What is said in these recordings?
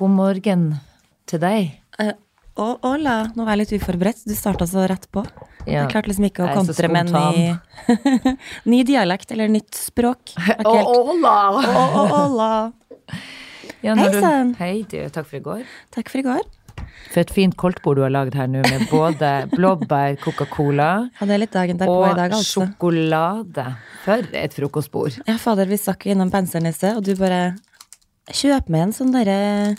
god morgen til deg. Uh, hola. Nå var jeg litt uforberedt. Du starta så rett på. Ja. Jeg klarte liksom ikke å kontre med en ny, ny dialekt eller nytt språk. Det hola! Å, å, Ja, Hei sann. Hei, du. Takk for i går. Takk for i går. For et fint koldtbord du har lagd her nå, med både blåbær, Coca-Cola derpå og i dag, altså. sjokolade. For et frokostbord. Ja, fader, vi stakk innom penselen i sted, og du bare Kjøp med en sånn derre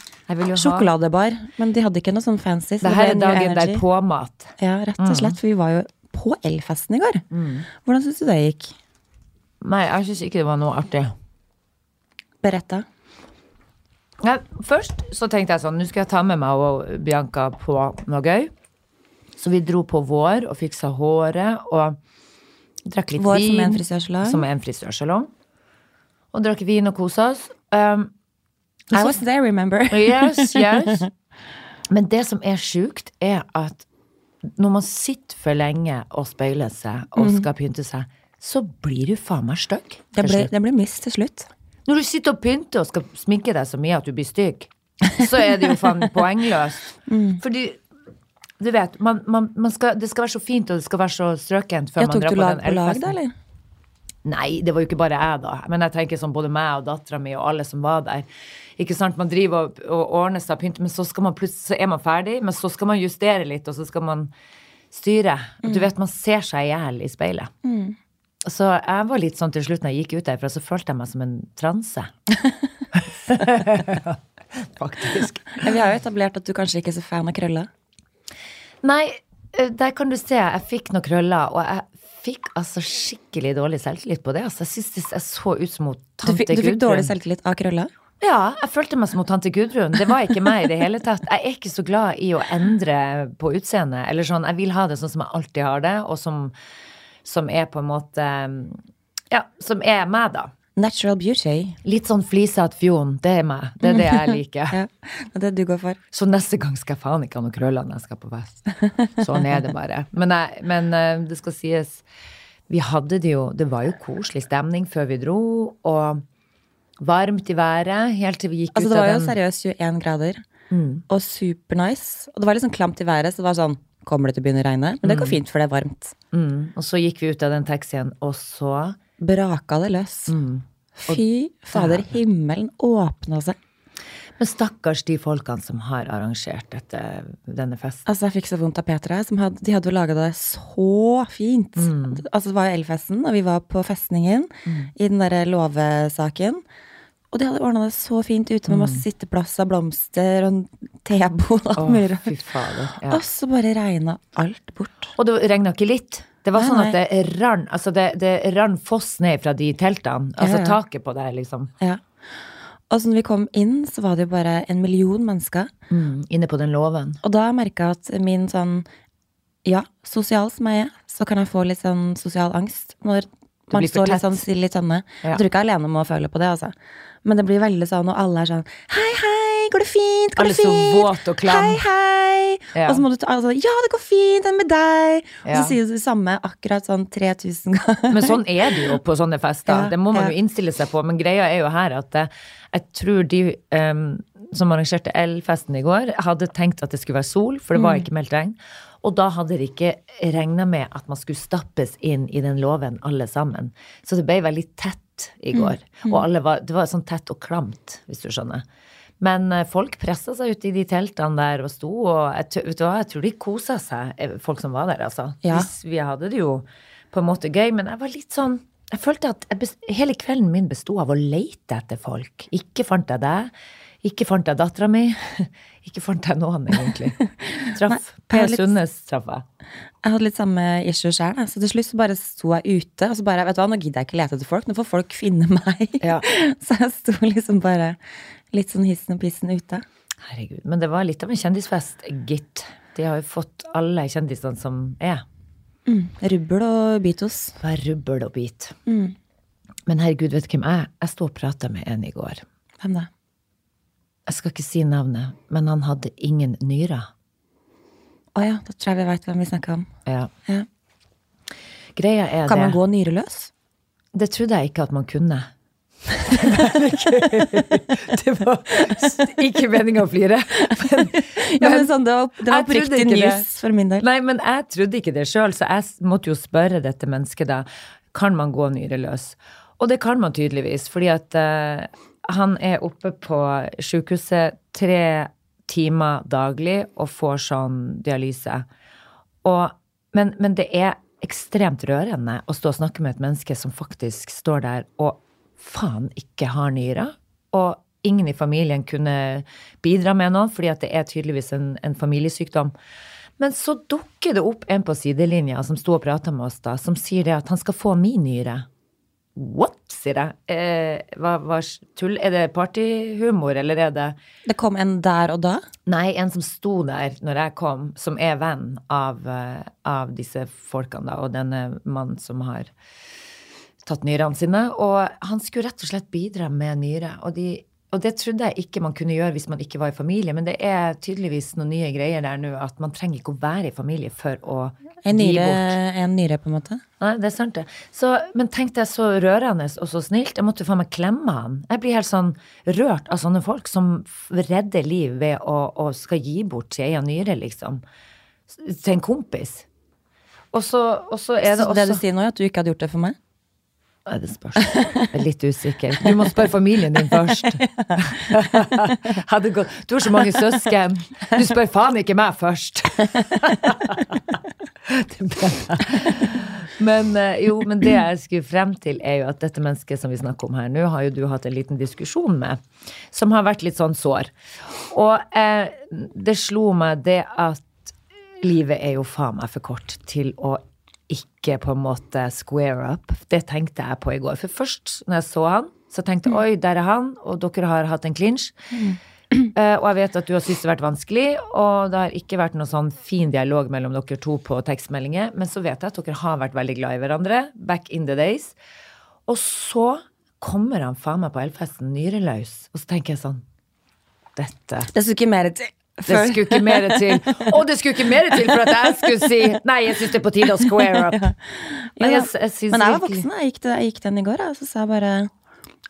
sjokoladebar. Men de hadde ikke noe sånn fancy. så Det her er dagen der derpå-mat. Ja, rett og slett. For vi var jo på Elfesten i går. Hvordan syns du det gikk? Nei, jeg syns ikke det var noe artig. Beretta. Nei, først så tenkte jeg sånn, nå skal jeg ta med meg og Bianca på noe gøy. Så vi dro på Vår og fiksa håret og drakk litt Vår vin. som er en frisørsalong. Som er en frisørsalong. Og drakk vin og kosa oss. Um, I was there, remember? yes, yes. Men det som er sjukt, er at når man sitter for lenge og speiler seg og skal pynte seg, så blir du faen meg stygg. Det det blir mist til slutt. Når du sitter og pynter og skal sminke deg så mye at du blir stygg, så er det jo faen poengløst. Mm. Fordi du vet, man, man, man skal, det skal være så fint, og det skal være så strøkent før Ja, man tok du på lag den på lag, da, eller? Nei, det var jo ikke bare jeg, da. Men jeg tenker sånn både meg og dattera mi og alle som var der. Ikke sant, Man driver og, og ordner seg og pynter, men så, skal man plutselig, så er man ferdig. Men så skal man justere litt, og så skal man styre. Du vet, man ser seg i hjel i speilet. Så jeg var litt sånn til slutt når jeg gikk ut derfra, så følte jeg meg som en transe. Faktisk. Vi har jo etablert at du kanskje ikke er så fan av krøller. Nei, eh, der kan du se. Jeg fikk noen krøller, og jeg fikk altså skikkelig dårlig selvtillit på det. Altså, jeg synes det jeg så ut som Du tante Gudrun. du fikk dårlig selvtillit av krølla? Ja, jeg følte meg som tante Gudrun. Det var ikke meg i det hele tatt. Jeg er ikke så glad i å endre på utseendet. Eller sånn, jeg vil ha det sånn som jeg alltid har det, og som, som er på en måte Ja, som er meg, da. Natural beauty. Litt sånn flisete fjon. Det er meg. Det er det jeg liker. Ja, det er det du går for. Så neste gang skal jeg faen ikke ha noen krøller når jeg skal på fest. Sånn er det bare. Men, jeg, men eh, det skal sies, vi hadde det jo Det var jo koselig stemning før vi dro, og varmt i været helt til vi gikk Altså, ut det var jo seriøst 21 grader, og supernice. Og det var litt sånn klamt i været, så det var sånn Kommer det til å begynne å regne? Men det går fint, for det er varmt. mm, Og så gikk vi ut av den taxien, og så Braka det løs. Fy fader, himmelen åpna seg. Men stakkars de folkene som har arrangert dette, denne festen. Altså, jeg fikk så vondt av Petra. Som hadde, de hadde jo laga det så fint. Altså, det var jo Elfesten, og vi var på festningen i den derre låvesaken. Og de hadde ordna det så fint ute med masse sitteplasser, blomster og tebod og alt mulig. Ja. Og så bare regna alt bort. Og det regna ikke litt. Det var Nei, sånn at det rann altså det, det rann foss ned fra de teltene. Altså Ja, ja. taket på der, liksom. Ja. Og så når vi kom inn, så var det jo bare en million mennesker. Mm, inne på den låven. Og da merka jeg at min sånn Ja, sosial som jeg er, så kan jeg få litt sånn sosial angst når man står litt sånn stille i tønne. Ja. Jeg tror ikke jeg er alene om å føle på det, altså. Men det blir veldig sånn, og alle er sånn Hei, hei, går det fint? Går Alle det så fint? våt og klam. Hei, hei. Ja. Og så må du ta altså, Ja, det går fint, enn med deg? Og så sier du det samme akkurat sånn 3000 ganger. Men sånn er det jo på sånne fester. Det må man jo innstille seg på. Men greia er jo her at eh, jeg tror de um, som arrangerte Elfesten i går, hadde tenkt at det skulle være sol, for det var Mm. ikke meldt regn. Og da hadde de ikke regna med at man skulle stappes inn i den låven alle sammen. Så det ble veldig tett i går. Mm. Og var, det var sånn tett og klamt, hvis du skjønner. Men eh, folk pressa seg ut i de teltene der og sto, og jeg, vet du hva, jeg tror de kosa seg, eh, folk som var der, altså. Ja. Vi hadde det jo på en måte gøy, men jeg var litt sånn Jeg følte at jeg best, hele kvelden min besto av å leite etter folk. Ikke fant jeg deg. Ikke fant jeg dattera mi. Ikke fant jeg noen, egentlig. Traff Per er Sundnes, traff jeg. Jeg hadde litt samme issue sjøl, så til slutt så bare sto jeg ute. Og så bare, vet du hva, nå gidder jeg ikke lete etter folk, nå får folk finne meg. Ja. Så jeg sto liksom bare litt sånn hissen og pissen ute. Herregud. Men det var litt av en kjendisfest, gitt. De har jo fått alle kjendisene som er. Rubbel og bitos. Bare rubbel og bit. Men herregud, vet du hvem jeg er? Jeg sto og prata med en i går. Hvem da? Jeg skal ikke si navnet, men han hadde ingen nyrer. Å ja, da tror jeg vi veit hvem vi snakker om. Ja. Ja. Greia er Kan det man gå nyreløs? Det trodde jeg ikke at man kunne. Det var ikke meninga å flire. Men, Ja, men sånn, det var, det var oppriktig news for min del. Nei, men jeg trodde ikke det sjøl, så jeg måtte jo spørre dette mennesket da. Kan man gå nyreløs? Og det kan man tydeligvis, fordi at uh, han er oppe på sjukehuset tre timer daglig og får sånn dialyse. Og, men, men det er ekstremt rørende å stå og snakke med et menneske som faktisk står der og faen ikke har nyrer. Og ingen i familien kunne bidra med noe, fordi det er tydeligvis en, en familiesykdom. Men så dukker det opp en på sidelinja som sto og prata med oss da, som sier det at han skal få min nyre. What, sier jeg. Eh, hva, hva tull? Er det partyhumor, eller er det Det kom en der og da. Nei, en som sto der når jeg kom, som er venn av, eh, av disse folkene, da, og denne mannen som har tatt nyrene sine. Og han skulle rett og slett bidra med nyre. Og, de, og det trodde jeg ikke man kunne gjøre hvis man ikke var i familie, men det er tydeligvis noen nye greier der nå, at man trenger ikke å være i familie for å En nyre, en nyre, på en måte. Nei, det er sant, det. Så, men tenk deg så rørende og så snilt. Jeg måtte faen meg klemme han. Jeg blir helt sånn rørt av sånne folk som redder liv ved å, å skal gi bort sin egen nyre, liksom. Til en kompis. Og så, og så er det også Så det du sier nå, er at du ikke hadde gjort det for meg? Det er Jeg er litt usikker. Du må spørre familien din først. Du har så mange søsken. Du spør faen ikke meg først. Det. Men eh, jo, men det jeg skulle frem til, er jo at dette mennesket som vi snakker om her nå, har jo du hatt en liten diskusjon med, som har vært litt sånn sår. Og eh, det slo meg det at livet er jo faen meg for kort til å ikke på en måte square up. Det tenkte jeg på i går. For først når jeg så han, så tenkte jeg oi, der er han, og dere har hatt en clinch. Eh, og jeg vet at du har syntes det har vært vanskelig, og det har ikke vært noen sånn fin dialog mellom dere to på tekstmeldinger, men så vet jeg at dere har vært veldig glad i hverandre back in the days. Og så kommer han faen meg på Elfesten nyreløs, og så tenker jeg sånn Dette Det skulle ikke mer til. Det skulle ikke mer til. Og det skulle ikke mer til for at jeg skulle si Nei, jeg syns det er på tide å square up. Men jeg, jeg synes Men jeg var voksen, jeg gikk, jeg gikk den i går, og så sa jeg bare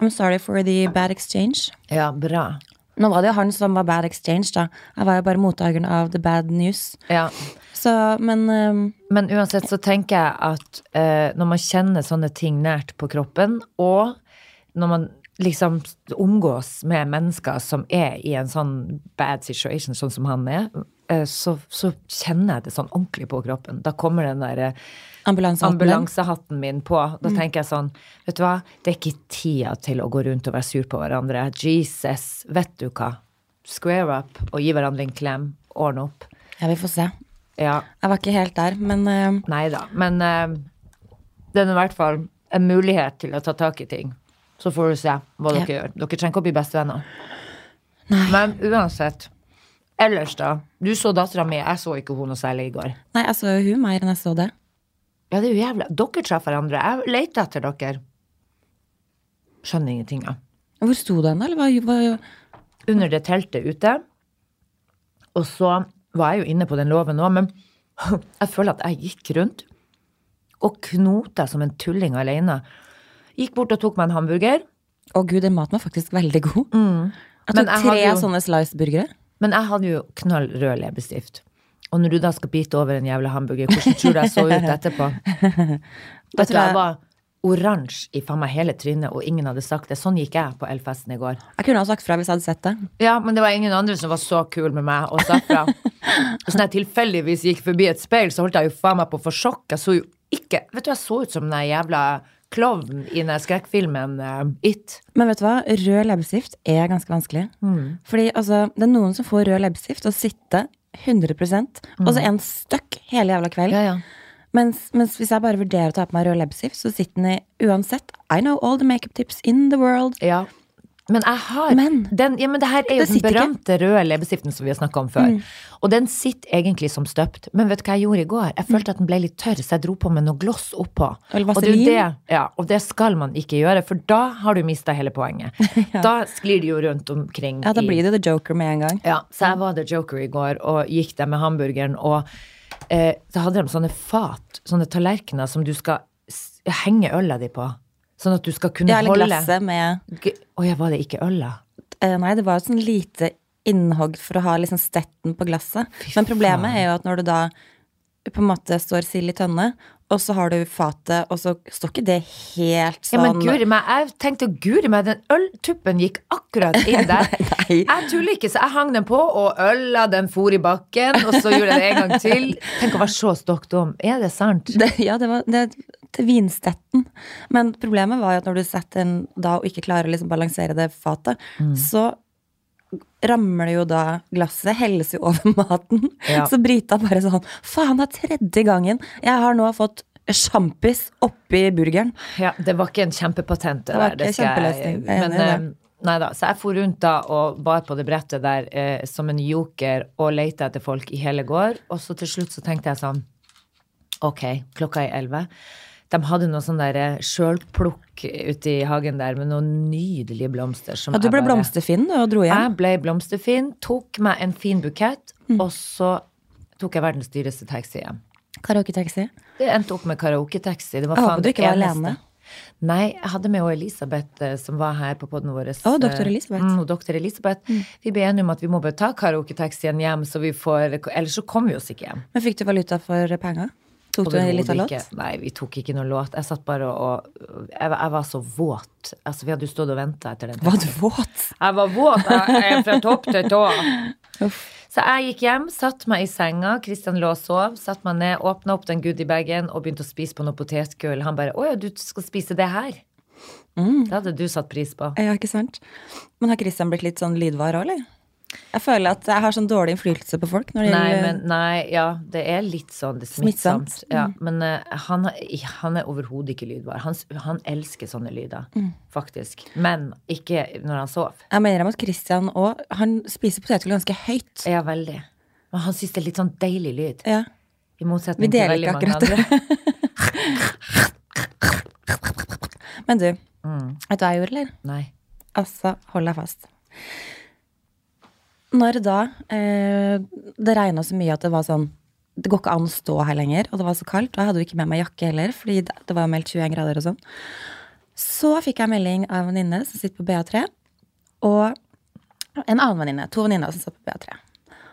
I'm sorry for the bad exchange. Ja, bra. Nå var det jo han som var bad exchange, da. Jeg var jo bare mottakeren av the bad news. Ja. Så, men um, Men uansett så tenker jeg at uh, når man kjenner sånne ting nært på kroppen, og når man liksom omgås med mennesker som er i en sånn bad situation, sånn som han er, eh, så, så kjenner jeg det sånn ordentlig på kroppen. Da kommer den derre ambulansehatten ambulansehatten min på. Da tenker jeg sånn, vet du hva, det er ikke tida til å gå rundt og være sur på hverandre. Jesus, vet du hva. Square up og gi hverandre en klem. Ordne opp. Ja, vi får se. Ja, Jeg var ikke helt der, men uh... nei da. Men uh, det er i hvert fall en mulighet til å ta tak i ting. Så får du se hva Ja. dere gjør. Dere trenger ikke å bli bestevenner. Men uansett. Ellers, da. Du så dattera mi. Jeg så ikke hun noe særlig i går. Nei, jeg så jo hun mer enn jeg så det. Ja, det er jo jævla Dere treffer hverandre. Jeg leter etter dere. Skjønner ingenting, jeg. Hvor sto den. Eller hva, hva, Under det teltet ute. Og så var jeg jo inne på den låven òg, men jeg føler at jeg gikk rundt og knota som en tulling alene. Gikk bort og tok meg en hamburger. Å gud, den maten var faktisk veldig god. Mm. Jeg tok jeg tre jo- sånne slice-burgere. Men jeg hadde jo knall rød leppestift. Og når du da skal bite over en jævla hamburger, hvordan tror du jeg så ut etterpå? Du, tror jeg- jeg var oransje i faen meg hele trynet, og ingen hadde sagt det. Sånn gikk jeg på Elfesten i går. Jeg kunne ha sagt fra hvis jeg hadde sett det. Ja, men det var ingen andre som var så kul med meg og sa fra. Så når jeg tilfeldigvis gikk forbi et speil, så holdt jeg jo faen meg på å få sjokk. Jeg så jo ikke Vet du, jeg så ut som den jævla klovnen i den skrekkfilmen uh, It. Men vet du hva? Rød leppestift er ganske vanskelig. Mm. Fordi altså, det er noen som får rød leppestift og sitter 100% og så er en støkk hele jævla kveld. Mm. Ja, ja. Mens, mens hvis jeg bare vurderer å ta på meg rød leppestift, så sitter den i uansett I know all the makeup tips in the world. Ja. Men jeg har Men- den, ja, men det her er jo den berømte ikke. Mm. røde leppestiften som vi har snakka om før. Og den sitter egentlig som støpt. Men vet du hva jeg gjorde i går? Jeg følte at den ble litt tørr, så jeg dro på med noe gloss oppå. Og det, det, ja, og det skal man ikke gjøre, for da har du mista hele poenget. Da sklir det jo rundt omkring. Ja, da blir det The Joker med en gang. ja, så jeg var The Joker i går og gikk der med hamburgeren, og eh, så hadde de sånne fat, sånne tallerkener som du skal henge øla di på. Sånn at du skal kunne Ja, eller holde glasset med Å ja, var det ikke øl, da? eh, Nei, det var et sånn lite innhogg for å ha liksom stetten på glasset. Men problemet er jo at når du da på en måte står sild i tønne, og så har du fatet, og så står ikke det helt Ja, sånn men guri meg, jeg tenkte guri meg, den øltuppen gikk akkurat inn der. Nei. Jeg tuller ikke, så jeg hang den på, og øla den for i bakken, og så gjorde jeg det en gang til. Tenk å være så stokk dum. Er det sant? det, Ja, det var det, til vinstetten. Men problemet var jo at når du setter den da og ikke klarer å liksom balansere det fatet, Mm. så rammer det jo da glasset, helles jo over maten. Ja. Så Brita bare sånn Faen, det er tredje gangen jeg har nå fått sjampis oppi burgeren. Ja, det var ikke en kjempepatent. Det, Det var der, skal jeg- Men enig eh, nei da. Så jeg for rundt da og bar på det brettet der eh, som en joker og leita etter folk i hele går. Og så til slutt så tenkte jeg sånn Ok, klokka er elleve. De hadde noe sånn der eh, sjølplukk ute i hagen der med noen nydelige blomster. Som Ja, du ble bare- blomsterfinn og dro hjem. Jeg ble blomsterfin, tok meg en fin bukett, Mm. og så tok jeg verdens dyreste taxi hjem. Karaoketaxi. Det endte opp med karaoketaxi. Det var faen håper du det ikke var alene. Nei, jeg hadde med Elisabeth eh, som var her på podden vår. Å, doktor Elisabeth. Mm, doktor Elisabeth. Vi ble enige om at vi må bare ta karaoketaxien hjem, så vi får Ellers så kommer vi oss ikke hjem. Men fikk du valuta for penger? Tok du en liten låt? Nei, vi tok ikke noen låt. Jeg satt bare og Jeg, var- jeg var så våt. Altså, vi hadde jo stått og venta etter den. Var du våt? Jeg var våt jeg fra topp til tå. Så jeg gikk hjem, satt meg i senga, Kristian lå og sov, satt meg ned, åpna opp den goodiebagen og begynte å spise på noe potetgull. Han bare 'Å ja, du skal spise det her'. Mm. Det hadde du satt pris på. Ja, ikke sant? Men har Christian blitt litt sånn lydvar òg, eller? Jeg føler at jeg har sånn dårlig innflytelse på folk Nei, men nei, ja, det er litt sånn det smittsomt. Smittsomt. Ja, men uh, han, han er overhodet ikke lydbar. Han, han elsker sånne lyder, faktisk. Men ikke når han sover. Jeg mener at Christian òg Han spiser potetgull ganske høyt. Ja, veldig. Men han syns det er litt sånn deilig lyd. Ja. I motsetning Vi til veldig mange andre. Men du, Mm. vet du hva jeg gjorde, eller? Nei. Altså, hold deg fast. Når da eh, det regna så mye at det var sånn Det går ikke an å stå her lenger, og det var så kaldt. Og jeg hadde jo ikke med meg jakke heller, fordi det var meldt 21 grader og sånn. Så fikk jeg melding av en venninne som sitter på BA3, og en annen venninne. To venninner som satt på BA3.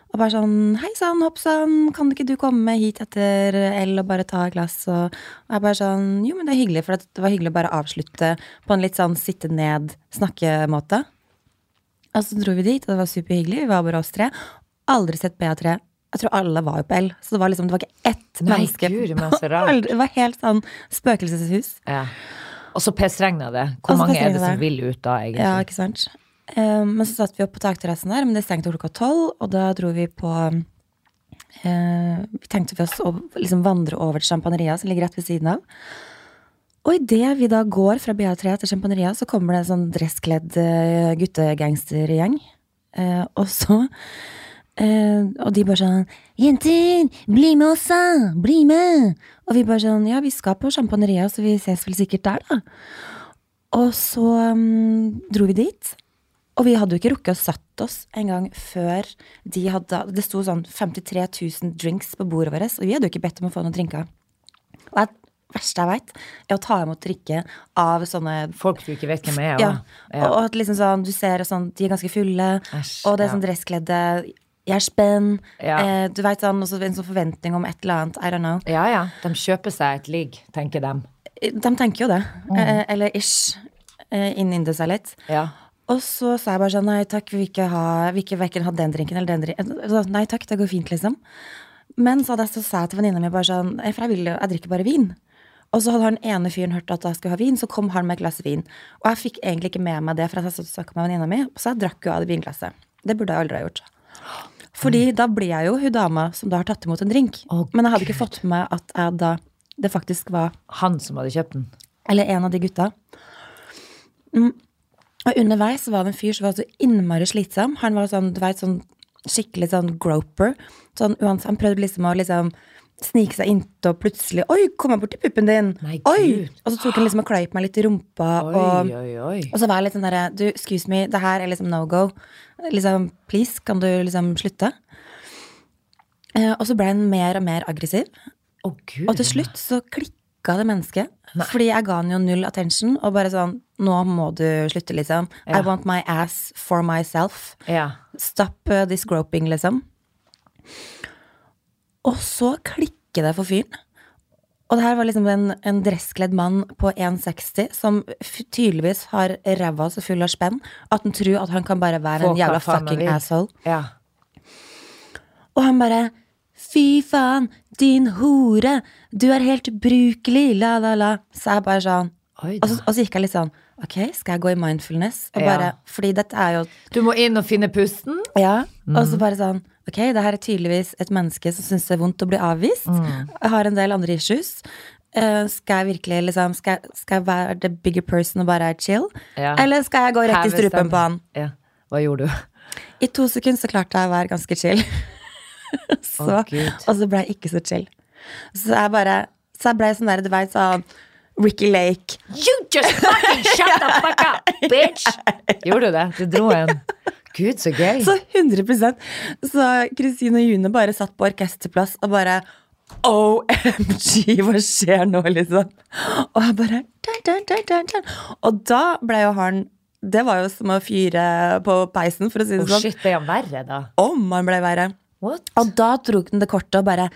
Og bare sånn Hei sann, hopp sann, kan ikke du komme hit etter L og bare ta et glass? Og jeg bare sånn Jo, men det er hyggelig, for det var hyggelig å bare avslutte på en litt sånn sitte ned-snakkemåte. Og så dro vi dit, og det var superhyggelig. Vi var bare oss tre. Aldri sett BA3. Jeg tror alle var jo på L. Så det var liksom, det var ikke ett Nei, menneske. Gud, men så rart. Det var helt sånn spøkelseshus. Ja. Og så pissregna det. Hvor Også mange er det som det. vil ut da, egentlig? Ja, ikke sant. Um, men så satt vi opp på takterrassen der, men det stengte klokka tolv, og da dro vi på uh, Vi tenkte vi oss å liksom vandre over til Champagneria, som ligger rett ved siden av. Og idet vi da går fra BA3 til Sjampanjeria, så kommer det en sånn dresskledd uh, guttegangstergjeng. Eh, og så eh, Og de bare sånn 'Jenter, bli med oss, da! Bli med!' Og vi bare sånn 'Ja, vi skal på Sjampanjeria, så vi ses vel sikkert der', da. Og så um, dro vi dit. Og vi hadde jo ikke rukket å satt oss en gang før de hadde Det sto sånn 53 000 drinks på bordet vårt, og vi hadde jo ikke bedt om å få noen drinker. Og det verste jeg veit, er å ta imot drikke av sånne Folk du ikke vet hvem er. ja. ja. Og at liksom sånn, du ser sånn, de er ganske fulle, Æsj, og det er sånn dresskledde Jeg er spenn. Ja. Eh, du veit sånn, og en sånn forventning om et eller annet. I don't know. ja, ja. De kjøper seg et ligg, tenker de. De tenker jo det. Eh, eller ish. Eh, Innynde seg litt. Ja. Og så sa jeg bare sånn nei takk, vi vil ikke ha, vi ikke hverken ha den drinken eller den drinken. Så, Nei takk, det går fint, liksom. Men så, hadde jeg, så sa jeg til venninna mi bare sånn For jeg, vil, jeg drikker bare vin. Og så hadde han ene fyren hørt at jeg skulle ha vin, så kom han med et glass vin. Og jeg fikk egentlig ikke med meg det, for jeg satt og snakka med venninna mi, så jeg drakk jo av det vinglasset. Det burde jeg aldri ha gjort. Fordi da blir jeg jo hun dama som da har tatt imot en drink. Oh, Men jeg hadde ikke fått med meg at jeg da det faktisk var Han som hadde kjøpt den. eller en av de gutta. Mm. Og underveis var det en fyr som var så innmari slitsom. Han var sånn, du vet, sånn skikkelig sånn groper. Sånn, uansett, han prøvde liksom å liksom snike seg inntil, og plutselig Oi, kom jeg borti puppen din? Nei, Oi! Og så tok han liksom og kløyp meg litt i rumpa. og... Oi, oi, oi. Og så var jeg litt sånn derre Du, excuse me, det her er liksom no go. Liksom, please, kan du liksom slutte? Eh, og så ble han mer og mer aggressiv. Oh, gud. Og til slutt så klikka det mennesket. Fordi jeg ga han jo null attention, og bare sånn Nå må du slutte, liksom. Ja. I want my ass for myself. Ja. Stop uh, this groping, liksom. Og så klikker det for fyren. Og det her var liksom en, en dresskledd mann på 1,60 som tydeligvis har ræva så full av spenn at han tror at han kan bare være Folk en jævla fucking asshole. Ja. Og han bare Fy faen, din hore! Du er helt ubrukelig, la, la, la. Så jeg bare sånn og så, og så gikk jeg litt sånn Ok, skal jeg gå i mindfulness? Og Ja. Fordi dette er jo Du må inn og finne pusten. Ja, og Mm. så bare sånn Ok, det her er tydeligvis et menneske som syns det er vondt å bli avvist. Mm. Har en del andre issues. Uh, skal jeg virkelig liksom Skal, skal jeg være the bigger person og bare chill? Ja. Eller skal jeg gå rett i strupen på han? Ja. Hva gjorde du? I to sekunder så klarte jeg å være ganske chill. så, oh, og så ble jeg ikke så chill. Så jeg bare Så jeg ble sånn der, du veit, sånn Ricky Lake. You just fucking shut the fuck up, bitch! Gjorde du det? Du dro en. Gud, så gøy. Så 100% Så Kristine og June bare satt på orkesterplass og bare OMG, hva skjer nå, liksom? Og jeg bare dun, dun, dun. Og da ble jo han Det var jo som å fyre på peisen, for å si det Oh, sånn. shit, ble han verre, da? Om han ble verre. What? Og da dro han det kortet og bare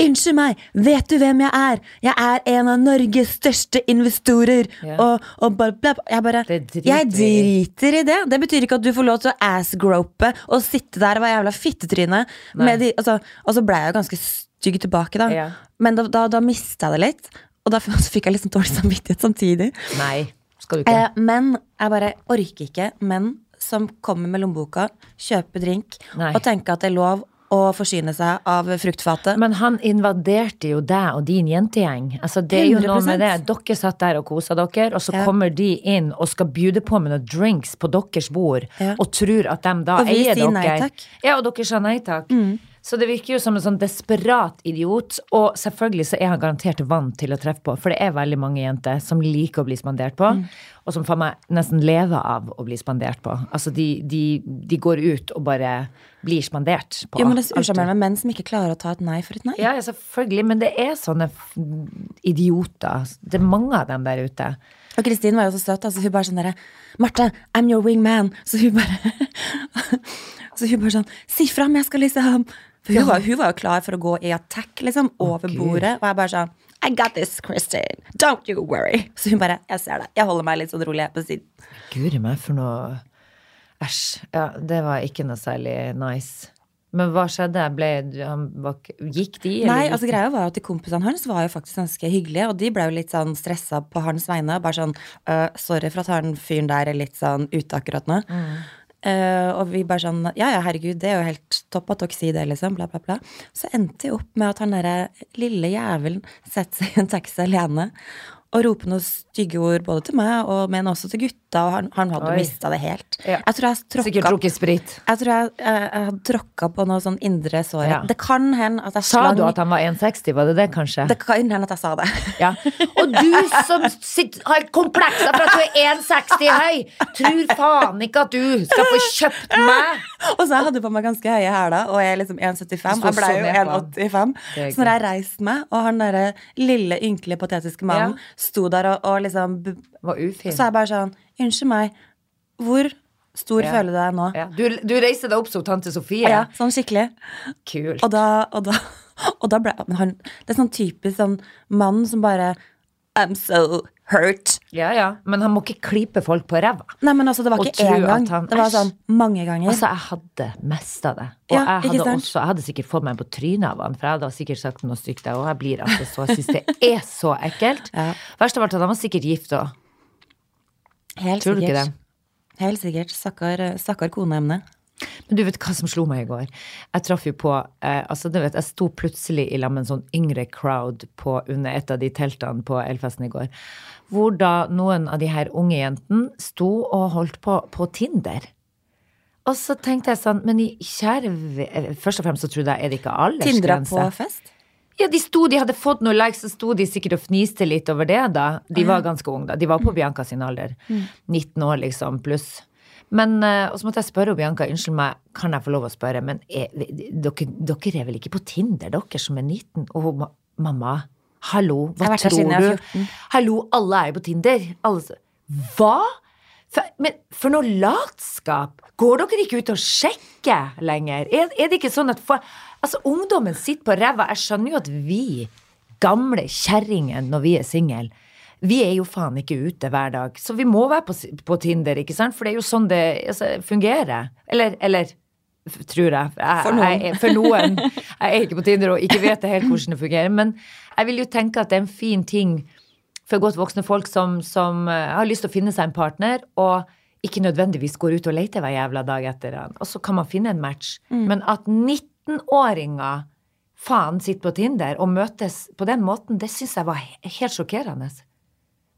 Unnskyld meg, vet du hvem jeg er? Jeg er en av Norges største investorer. Ja. Og, og bla, bla. Jeg bare driter Jeg driter i det. Det betyr ikke at du får lov til å assgrope og sitte der og være jævla fittetryne. med de- Altså, og så ble jeg jo ganske stygg tilbake, da. Ja. Men da, da, da mista jeg det litt. Og da så fikk jeg liksom dårlig samvittighet samtidig. Nei, skal du ikke? Eh, men jeg bare orker ikke menn som kommer med lommeboka, kjøper drink Nei. og tenker at det er lov å forsyne seg av fruktfatet. Men han invaderte jo deg og din jentegjeng. Altså, det er jo noe med det. Dere satt der og kosa dere, og så Ja. kommer de inn og skal bjude på med noen drinks på deres bord, Ja. og tror at de da Og vi eier sier dere. nei takk. Mm. Ja, og dere sa nei takk. Så det virker jo som en sånn desperat idiot, og selvfølgelig så er han garantert vant til å treffe på, for det er veldig mange jenter som liker å bli spandert på, Mm. og som faen meg nesten lever av å bli spandert på. Altså, de, de, de går ut og bare blir spandert på. Jo, men det er usjarmerende med menn som ikke klarer å ta et nei for et nei. ja, ja, selvfølgelig, men det er sånne idioter. Det er mange av dem der ute. Og Kristin var jo så søt. Altså, hun bare sånn derre Marte, I'm your wingman. Så hun bare Så hun bare sånn Si fra om jeg skal liksom For hun, var, hun var jo klar for å gå i attack, liksom, over okay. bordet. Og jeg bare sånn I got this, Christine. Don't you worry. Så hun bare Jeg ser det. Jeg holder meg litt sånn rolig på siden. Guri meg, for noe Æsj. Ja, det var ikke noe særlig nice. Men hva skjedde? Ble, han, gikk de? eller Nei, altså greia var at de kompisene hans var jo faktisk ganske hyggelige, og de ble jo litt sånn stressa på hans vegne. Bare sånn «Øh, Sorry for at han fyren der er litt sånn ute akkurat nå. Eh, og vi bare sånn Ja, ja, herregud, det er jo helt topp at dere sier det, liksom. Bla, bla, bla. Så endte jeg opp med at han derre lille jævelen setter seg i en taxi alene. Og roper noen stygge ord både til meg, og men også til gutta. Og han, han hadde mista det helt. Ja. Jeg tror jeg Sikkert drukket sprit. jeg tror jeg, jeg, jeg hadde tråkka på noe sånn indre sår. Ja. Det kan hende at jeg Sa slang du at han var 1,60? Var det det, kanskje? Det kan hende at jeg sa det. Ja. Og du som sitter, har komplekser for at du er 1,60 høy, tror faen ikke at du skal få kjøpt meg! Og så jeg hadde på meg ganske høye hæler, og jeg er liksom 1,75. Jeg ble jo ned på han. 1,85. Er Så når jeg reiste meg, og han derre lille, ynkelige, patetiske mannen Ja. Sto der og, og liksom Var ufin. Så er jeg bare sånn Unnskyld meg, hvor stor Ja. føler du deg nå? Ja. Du, du reiste deg opp som tante Sofie. Ja, sånn skikkelig. Kult. Og da, og da, og da ble han, Det er sånn typisk sånn mann som bare I'm so hurt. Ja, ja. Men han må ikke klype folk på ræva. Nei, men altså, det var ikke én gang. han- Det var sånn mange ganger. Altså, jeg hadde mest av det. Og Ja, jeg, hadde også, jeg hadde sikkert fått meg på trynet av han, for jeg hadde sikkert sagt noe stygt, jeg, og jeg blir altså så Jeg syns det er så ekkelt. Ja. Verst av alt at han var sikkert gift òg. Helt Tror du ikke sikkert. Helt sikkert. Stakkar, stakkar koneemne. Men du vet hva som slo meg i går? Jeg traff jo på eh, altså du vet, Jeg sto plutselig i lag med en sånn yngre crowd på, under et av de teltene på Elfesten i går. Hvor da noen av de her unge jentene sto og holdt på på Tinder. Og så tenkte jeg sånn, men i kjære Først og fremst så trodde jeg er det ikke Tindra aldersgrense? på fest? Ja, de sto, de hadde fått noen likes, så sto de sikkert og fniste litt over det, da. De var ganske unge, da. De var på Bianca sin alder. 19 år, liksom, pluss. Men, eh, og så måtte jeg spørre Bianca, unnskyld meg, kan jeg få lov å spørre, men er, dere, dere er vel ikke på Tinder, dere som er 19? Og hun, mamma, Hallo, hva tror du? Hallo, alle er jo på Tinder. Alle, hva? For, men for noe latskap! Går dere ikke ut og sjekker lenger? Er, er det ikke sånn at for, Altså, ungdommen sitter på ræva. Jeg skjønner jo at vi, gamle kjerringer, når vi er single vi er jo faen ikke ute hver dag, så vi må være på, på Tinder, ikke sant? For det er jo sånn det altså, fungerer. Eller, eller tror jeg. jeg For noen. Jeg, for noen. Jeg er ikke på Tinder og ikke vet helt hvordan det fungerer. Men jeg vil jo tenke at det er en fin ting for godt voksne folk som, som eh, har lyst til å finne seg en partner, og ikke nødvendigvis går ut og leter hver jævla dag etter han. Og så kan man finne en match. Men at 19-åringer faen sitter på Tinder og møtes på den måten, det syns jeg var helt sjokkerende.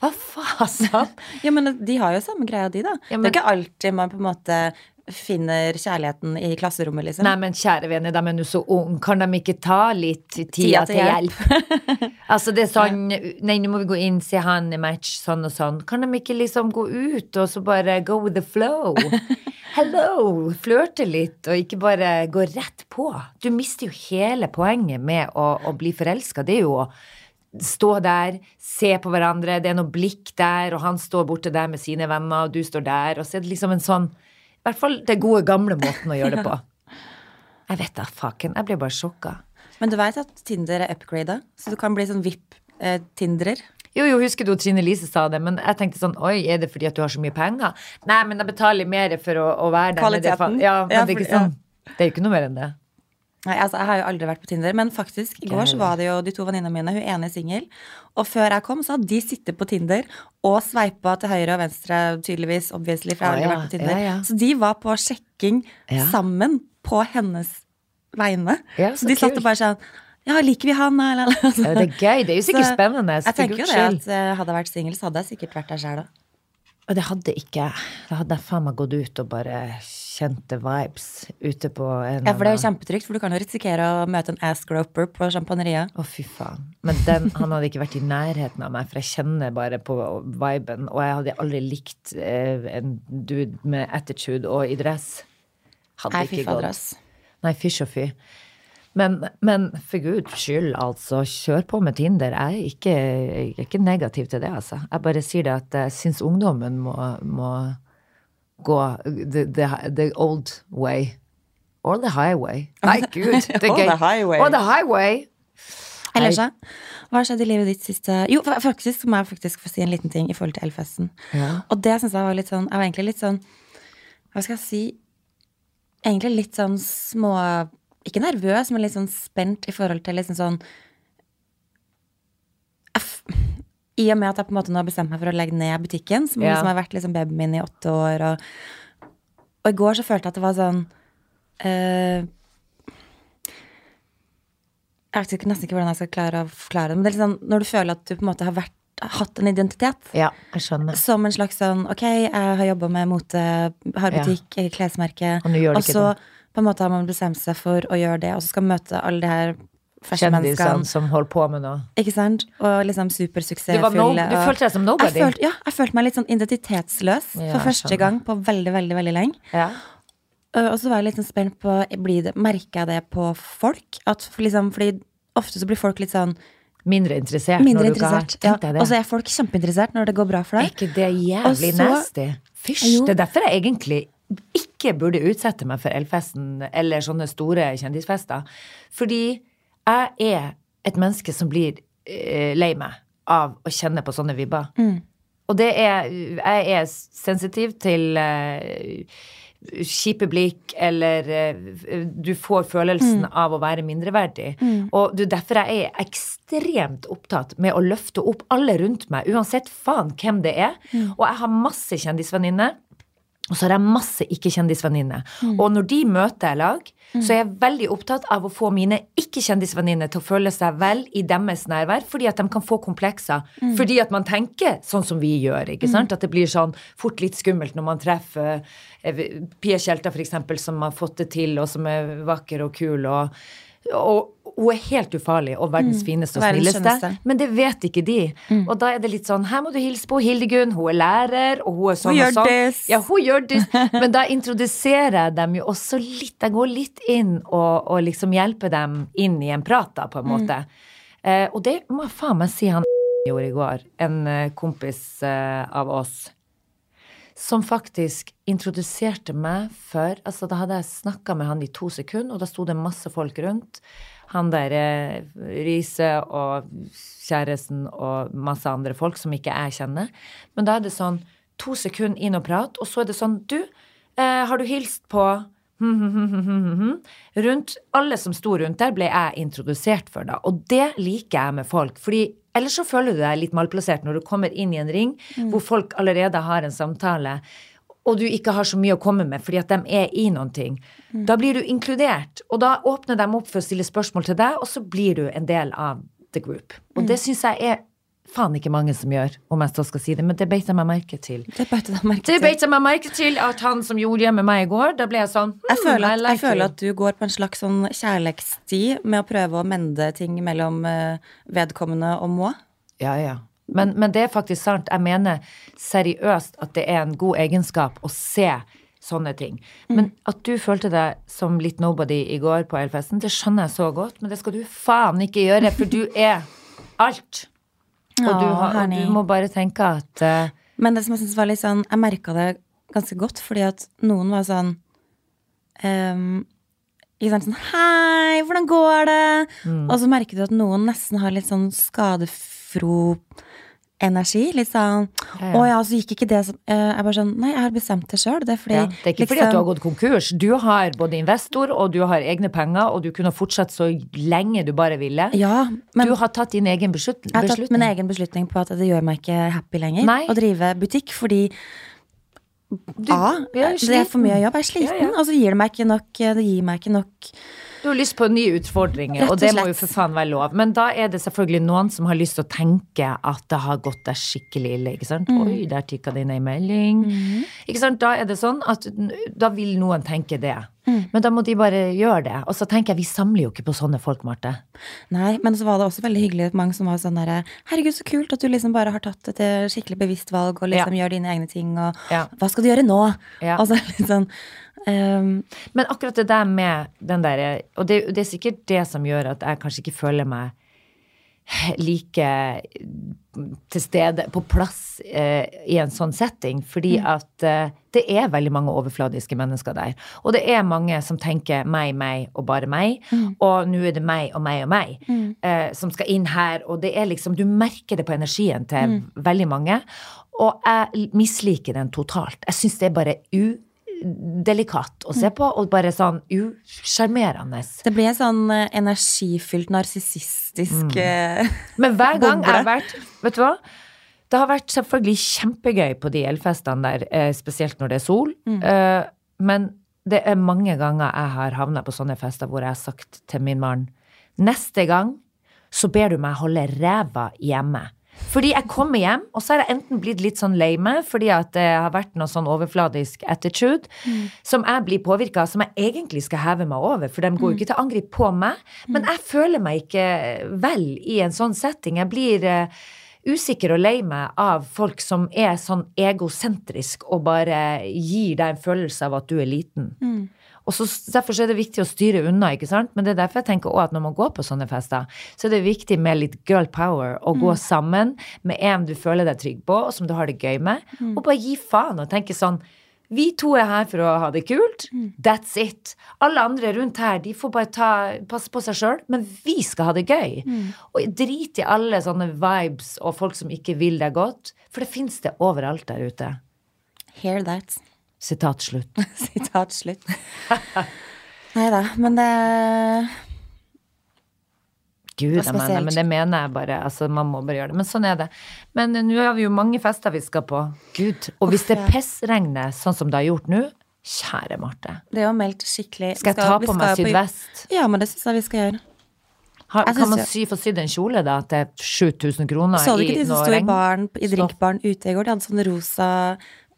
Hva faen? Ja, men de har jo samme greia, de, da. Ja, Det er ikke alltid man på en måte finner kjærligheten i klasserommet, liksom. Nei, men kjære venner, de er nå så unge. Kan de ikke ta litt tida Tida til hjelp? altså, det er sånn Nei, nå må vi gå inn, se han i match, sånn og sånn. Kan de ikke liksom gå ut og så bare go with the flow? Hello! Flørte litt, og ikke bare gå rett på. Du mister jo hele poenget med å, å bli forelska. Det er jo å stå der, se på hverandre, det er noe blikk der, og han står borte der med sine venner, og du står der, og så er det liksom en sånn I hvert fall den gode, gamle måten å gjøre det på. Jeg vet da, faken. Jeg blir bare sjokka. Men du veit at Tinder er upgrada, så du kan bli sånn VIP-tindrer. Jo, jo, husker du Trine Lise sa det, men jeg tenkte sånn Oi, er det fordi at du har så mye penger? Nei, men jeg betaler mer for å, å være der. Kvaliteten. det. Ja, men Ja, det er ikke sånn. ja. Det er jo ikke noe mer enn det. Nei, altså, Jeg har jo aldri vært på Tinder, men faktisk, i går så var det jo de to venninnene mine, hun ene er singel, og før jeg kom, så hadde de sittet på Tinder og sveipa til høyre og venstre, tydeligvis, obviously, for jeg har aldri ja. vært på Tinder. Ja, ja. Så de var på sjekking sammen på hennes vegne. Så så de satt og bare sånn Ja, liker vi han, eller? eller? Ja, det er gøy. Det er jo sikkert Så spennende. Jeg tenker jo det at eh, hadde jeg vært singel, så hadde jeg sikkert vært der sjæl òg. Og det hadde ikke Da hadde jeg faen meg gått ut og bare kjente vibes ute på en Ja, for det er jo kjempetrygt, for du kan jo risikere å møte en ass-groper på sjampaneriet. Å, fy faen. Men den, han hadde ikke vært i nærheten av meg, for jeg kjenner bare på viben. Og jeg hadde aldri likt eh, en dude med attitude og i dress. Hadde Nei, ikke gått. Nei, fysj og fy. Men, men for guds skyld, altså, kjør på med Tinder. Jeg er ikke, jeg er ikke negativ til det, altså. Jeg bare sier det at jeg syns ungdommen må, må gå the, the, the old way. Or the highway. Nei, gud, det Or the highway. Or the highway. Ellers, da? Hva har skjedd i livet ditt siste Jo, faktisk må jeg faktisk få si en liten ting i forhold til Elfesten. Ja. Og det syns jeg var litt sånn Jeg var egentlig litt sånn Hva skal jeg si Egentlig litt sånn små Ikke nervøs, men litt sånn spent i forhold til liksom sånn I og med at jeg på en måte nå har bestemt meg for å legge ned butikken, som Ja. liksom har vært liksom babyen min i åtte år, og, og i går så følte jeg at det var sånn uh, Jeg vet ikke, nesten ikke hvordan jeg skal klare å forklare det, men det er litt sånn når du føler at du på en måte har vært, hatt en identitet. Ja, jeg skjønner. Som en slags sånn Ok, jeg har jobba med mote, har butikk, ja. klesmerke. Og nå gjør Og ikke så det. På en måte har man bestemt seg for å gjøre det, og så skal man møte alle de her Kjendisene som holder på med noe. Ikke sant? Og liksom Du, supersuksessfulle. no, du følte deg som nobody. jeg følte, ja, jeg følte meg litt sånn identitetsløs Ja, for første gang på veldig, veldig veldig lenge. Ja. Og så var jeg litt sånn spent på det, Merker jeg det på folk? At liksom, fordi ofte så blir folk litt sånn Mindre interessert mindre når du ikke har. Ja. Og så er folk kjempeinteressert når det går bra for Er deg. ikke det jævlig Og så- nasty? Fysj. Det er derfor jeg egentlig ikke burde utsette meg for Elfesten eller sånne store kjendisfester. Fordi jeg er et menneske som blir eh, lei meg av å kjenne på sånne vibber. Mm. Og det er Jeg er sensitiv til eh, kjipe blikk, eller eh, du får følelsen av å være mindreverdig. Og derfor er jeg ekstremt opptatt med å løfte opp alle rundt meg, uansett faen hvem det er. Og jeg har masse kjendisvenninner. Og så har jeg masse ikke-kjendisvenninner. Og når de møter lag, så er jeg veldig opptatt av å få mine ikke-kjendisvenninner til å føle seg vel i deres nærvær, fordi at de kan få komplekser. Fordi at man tenker sånn som vi gjør, ikke sant? At det blir sånn fort litt skummelt når man treffer eh, Pia Tjelta, eksempel, som har fått det til, og som er vakker og kul, og, og hun er helt ufarlig og verdens fineste og Verdens snilleste. skjønneste. Men det vet ikke de. Og da er det litt sånn Her må du hilse på Hildegunn, hun er lærer, og hun er sånn Hun og sånn. this. Ja, hun gjør det. Men da introduserer jeg dem jo også litt Jeg går litt inn og, og liksom hjelper dem inn i en prat, da, på en måte. Eh, og det må jeg faen meg si han gjorde i går. En eh, kompis eh, av oss. Som faktisk introduserte meg for Altså, da hadde jeg snakka med han i to sekunder, og da sto det masse folk rundt. Han der eh, Riise og kjæresten og masse andre folk som ikke jeg kjenner. Men da er det sånn to sekunder inn og prat, og så er det sånn Du, eh, har du hilst på Rundt alle som sto rundt der, ble jeg introdusert for, da. Og det liker jeg med folk. fordi Ellers så føler du deg litt malplassert når du kommer inn i en ring mm. hvor folk allerede har en samtale, og du ikke har så mye å komme med fordi at de er i noen ting. Mm. Da blir du inkludert, og da åpner de opp for å stille spørsmål til deg, og så blir du en del av the group. Og mm. det syns jeg er faen ikke mange som gjør, om jeg så skal si det, men det beit jeg meg merke til. Det beit jeg meg merke til at han som gjorde det med meg i går, da ble jeg sånn hmm, jeg, føler at, jeg, føler at, du går på en slags sånn kjærlighetssti med å prøve å mende ting mellom uh, vedkommende og må. Ja, ja. Men, men, det er faktisk sant. Jeg mener seriøst at det er en god egenskap å se sånne ting. Mm. Men at du følte deg som litt nobody i går på Elfesten, det skjønner jeg så godt, men det skal du faen ikke gjøre, for du er alt. Og, du, har, og du, må bare tenke at uh, Men det som jeg synes var litt sånn Jeg merka det ganske godt, fordi at noen var sånn um, sånn Hei, hvordan går det? Mm. Og så merker du at noen nesten har litt sånn skadefro energi. Litt sånn ja, ja. 'Å ja, så gikk ikke det som uh, Jeg bare sånn Nei, jeg har bestemt det sjøl. Det er fordi ja, Det er ikke liksom, fordi at du har gått konkurs. Du har både investor, og du har egne penger, og du kunne fortsatt så lenge du bare ville. Ja, men, du har tatt din egen beslutning. Jeg har tatt min egen beslutning på at det gjør meg ikke happy lenger nei. å drive butikk, fordi du, A, det er for mye jobb. Jeg er sliten, og så gir det meg ikke nok Det gir meg ikke nok du har lyst på nye utfordringer, og, og det må jo for faen være lov. Men da er det selvfølgelig noen som har lyst til å tenke at det har gått deg skikkelig ille. ikke sant? Mm. Oi, der tikka det inn ei melding. Mm. Ikke sant? Da er det sånn at da vil noen tenke det. Mm. Men da må de bare gjøre det. Og så tenker jeg, vi samler jo ikke på sånne folk, Marte. Nei, men så var det også veldig hyggelig at mange som var sånn derre Herregud, så kult at du liksom bare har tatt et skikkelig bevisst valg og liksom ja. gjør dine egne ting, og ja. hva skal du gjøre nå? Ja. Altså litt sånn Um, Men akkurat det der med den derre Og det, det, er sikkert det som gjør at jeg kanskje ikke føler meg like til stede, på plass uh, i en sånn setting. Fordi mm. at uh, det er veldig mange overfladiske mennesker der. Og det er mange som tenker meg, meg og bare meg. Mm. Og nå er det meg og meg og meg mm. uh, som skal inn her. Og det er liksom Du merker det på energien til mm. veldig mange. Og jeg misliker den totalt. Jeg syns det er bare u delikat å se på, og bare sånn usjarmerende. Det blir sånn eh, energifylt, narsissistisk mm. Eh, Men hver gang jeg har vært Vet du hva? Det har vært selvfølgelig kjempegøy på de elfestene der, eh, spesielt når det er sol. Mm. Men det er mange ganger jeg har havna på sånne fester hvor jeg har sagt til min mann Neste gang så ber du meg holde ræva hjemme. Fordi jeg kommer hjem, og så har jeg enten blitt litt sånn lei meg fordi at det har vært noe sånn overfladisk attitude mm. som jeg blir påvirka av, som jeg egentlig skal heve meg over, for de går jo mm. ikke til angrep på meg. Men mm. jeg føler meg ikke vel i en sånn setting. Jeg blir uh, usikker og lei meg av folk som er sånn egosentrisk og bare gir deg en følelse av at du er liten. Mm. Og så, Derfor er det viktig å styre unna, ikke sant? men det er derfor jeg tenker også at når man går på sånne fester, så er det viktig med litt girl power. Å mm. gå sammen med en du føler deg trygg på, og som du har det gøy med. Mm. Og bare gi faen og tenke sånn vi to er her for å ha det kult. Mm. That's it. Alle andre rundt her de får bare ta, passe på seg sjøl, men vi skal ha det gøy. Mm. Og drit i alle sånne vibes og folk som ikke vil deg godt, for det fins det overalt der ute. Hear that. Sitat slutt. Sitat slutt. Nei da, men det Gud, jeg mener, men det mener jeg bare. Altså, man må bare gjøre det. Men sånn er det. Men nå har vi jo mange fester vi skal på. Gud. Og hvis det pissregner sånn som det har gjort nå, kjære Marte. Det er jo meldt skikkelig Skal jeg ta på meg sydvest? Ja, men det syns jeg vi skal gjøre. Har, kan man sy, få sydd en kjole da til 7000 kroner Så du ikke de som sto i, baren, i drinkbaren ute i går? De hadde sånn rosa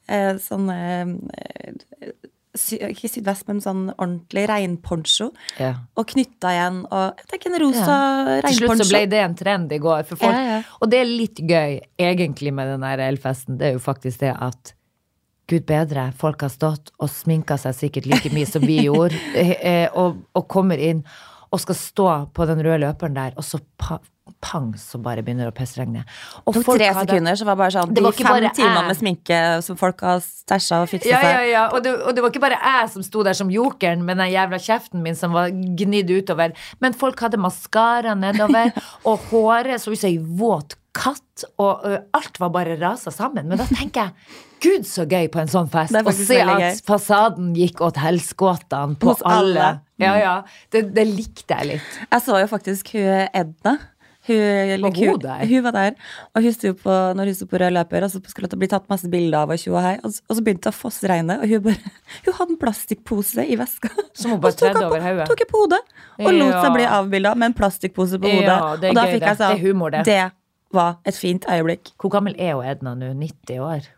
eh, sånn eh, sy, Ikke sydvest, men sånn ordentlig regnponcho. Ja. Og knytta igjen. Og jeg tenker en rosa ja. regnponcho. Til slutt så ble det en trend i går. For folk, ja, og det er litt gøy egentlig med den der elfesten. Det er jo faktisk det at Gud bedre, folk har stått og sminka seg sikkert like mye som vi gjorde, eh, og, og kommer inn og skal stå på den røde løperen der, og så pang, så bare begynner det å pissregne. Og Det tok tre sekunder, så var det bare sånn Det De var de fem timene med sminke som folk har stæsja og fiksa Ja, ja, seg. ja. Og det, og det var ikke bare jeg som sto der som jokeren med den jævla kjeften min som var gnidd utover, men folk hadde maskara nedover, og håret så ut som ei våt katt, og ø, alt var bare rasa sammen. Men da tenker jeg, gud så gøy på en sånn fest, å se at at fasaden gikk åt helskotene på Hos alle. alle. Ja, ja. Det, det likte jeg litt. Jeg så jo faktisk hun Edna. Hun, Var hun hun, var der. Og hun sto på, når hun sto på rød løper, og så skulle det bli tatt masse bilder av og tjo og hei. Og, og så begynte det å fossregne, og hun bare Hun hadde en plastikkpose i veska. Som hun bare tredde over hodet. Tok henne på hodet. Og lot seg bli avbilda med en plastikkpose på hodet. Ja, og da gøy, fikk jeg sånn det. Det var et fint øyeblikk. Hvor gammel er hun Edna nå? 90 år?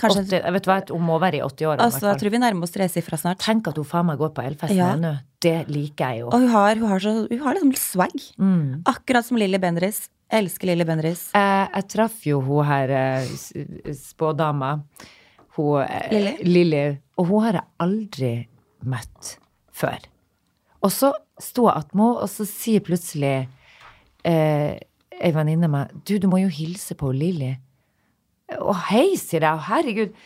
Kanskje 80, jeg vet hva, hun må være i 80-åra. Altså, jeg tror vi nærmer oss tresifra snart. Tenk at hun faen meg går på Elfesten Ja. ennå. Det liker jeg jo. Og hun har, hun har, så, hun har liksom swag. Mm. Akkurat som Lilly Bendriss. Jeg elsker Lilly Bendriss. Eh, jeg traff jo hun her eh, spådama, hun eh, Lilly? Lilly, og hun har jeg aldri møtt før. Og så sto jeg attmed og så sier plutselig eh, ei venninne meg Du, du må jo hilse på Lilly. Å hei, sier jeg. Herregud.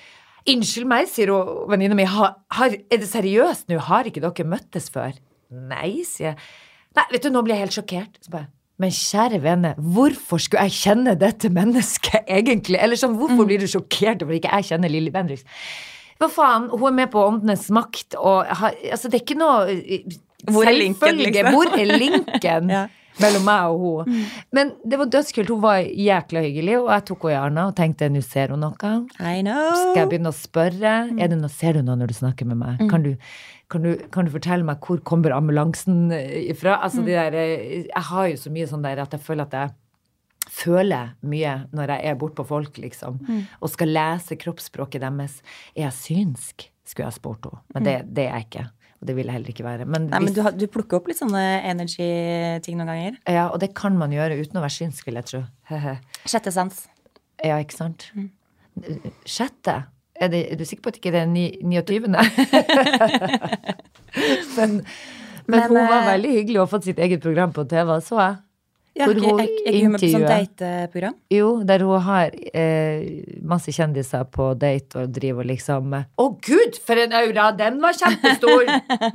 Unnskyld meg, sier hun venninna mi. Er det seriøst nå? Har ikke dere møttes før? Nei, sier jeg. Nei, vet du, nå blir jeg helt sjokkert. Så bare, men kjære vene, hvorfor skulle jeg kjenne dette mennesket egentlig? Eller sånn, hvorfor blir du sjokkert over ikke jeg kjenner Lilly Bendriss? Hva faen, hun er med på Åndenes makt, og har, altså, det er ikke noe Hvor er linken, liksom? Hvor er linken? Ja. mellom meg og hun. Men det var dødskult. Hun var jækla hyggelig, og jeg tok henne i arna og tenkte nå ser hun noe. I know. Skal jeg begynne å spørre? Er det noe, ser du noe når du snakker med meg? Kan, du, kan, du, kan du fortelle meg hvor kommer ambulansen eh, ifra? Altså, de der, eh, jeg har jo så mye sånn der at jeg føler at jeg føler mye når jeg er bortpå folk, liksom. Og skal lese kroppsspråket deres. Er jeg synsk? Skulle jeg spurt henne. Men det, det er jeg ikke. Og det vil jeg heller ikke være. Men, Nei, men du, har- du plukker opp litt sånne energy-ting noen ganger. ja, og det kan man gjøre uten å være synsk, vil jeg tro. Sjette sans. Ja, ikke sant? Sjette? Er, det, er du sikker på at ikke det er ni- 29.? men, men, Men, hun var eh, veldig hyggelig og har fått sitt eget program på TV, så jeg. Ja, Hvor hun med på sånn dateprogram? Jo, der hun har eh, masse kjendiser på date og driver liksom Å, Å gud, for en aura! Den var kjempestor!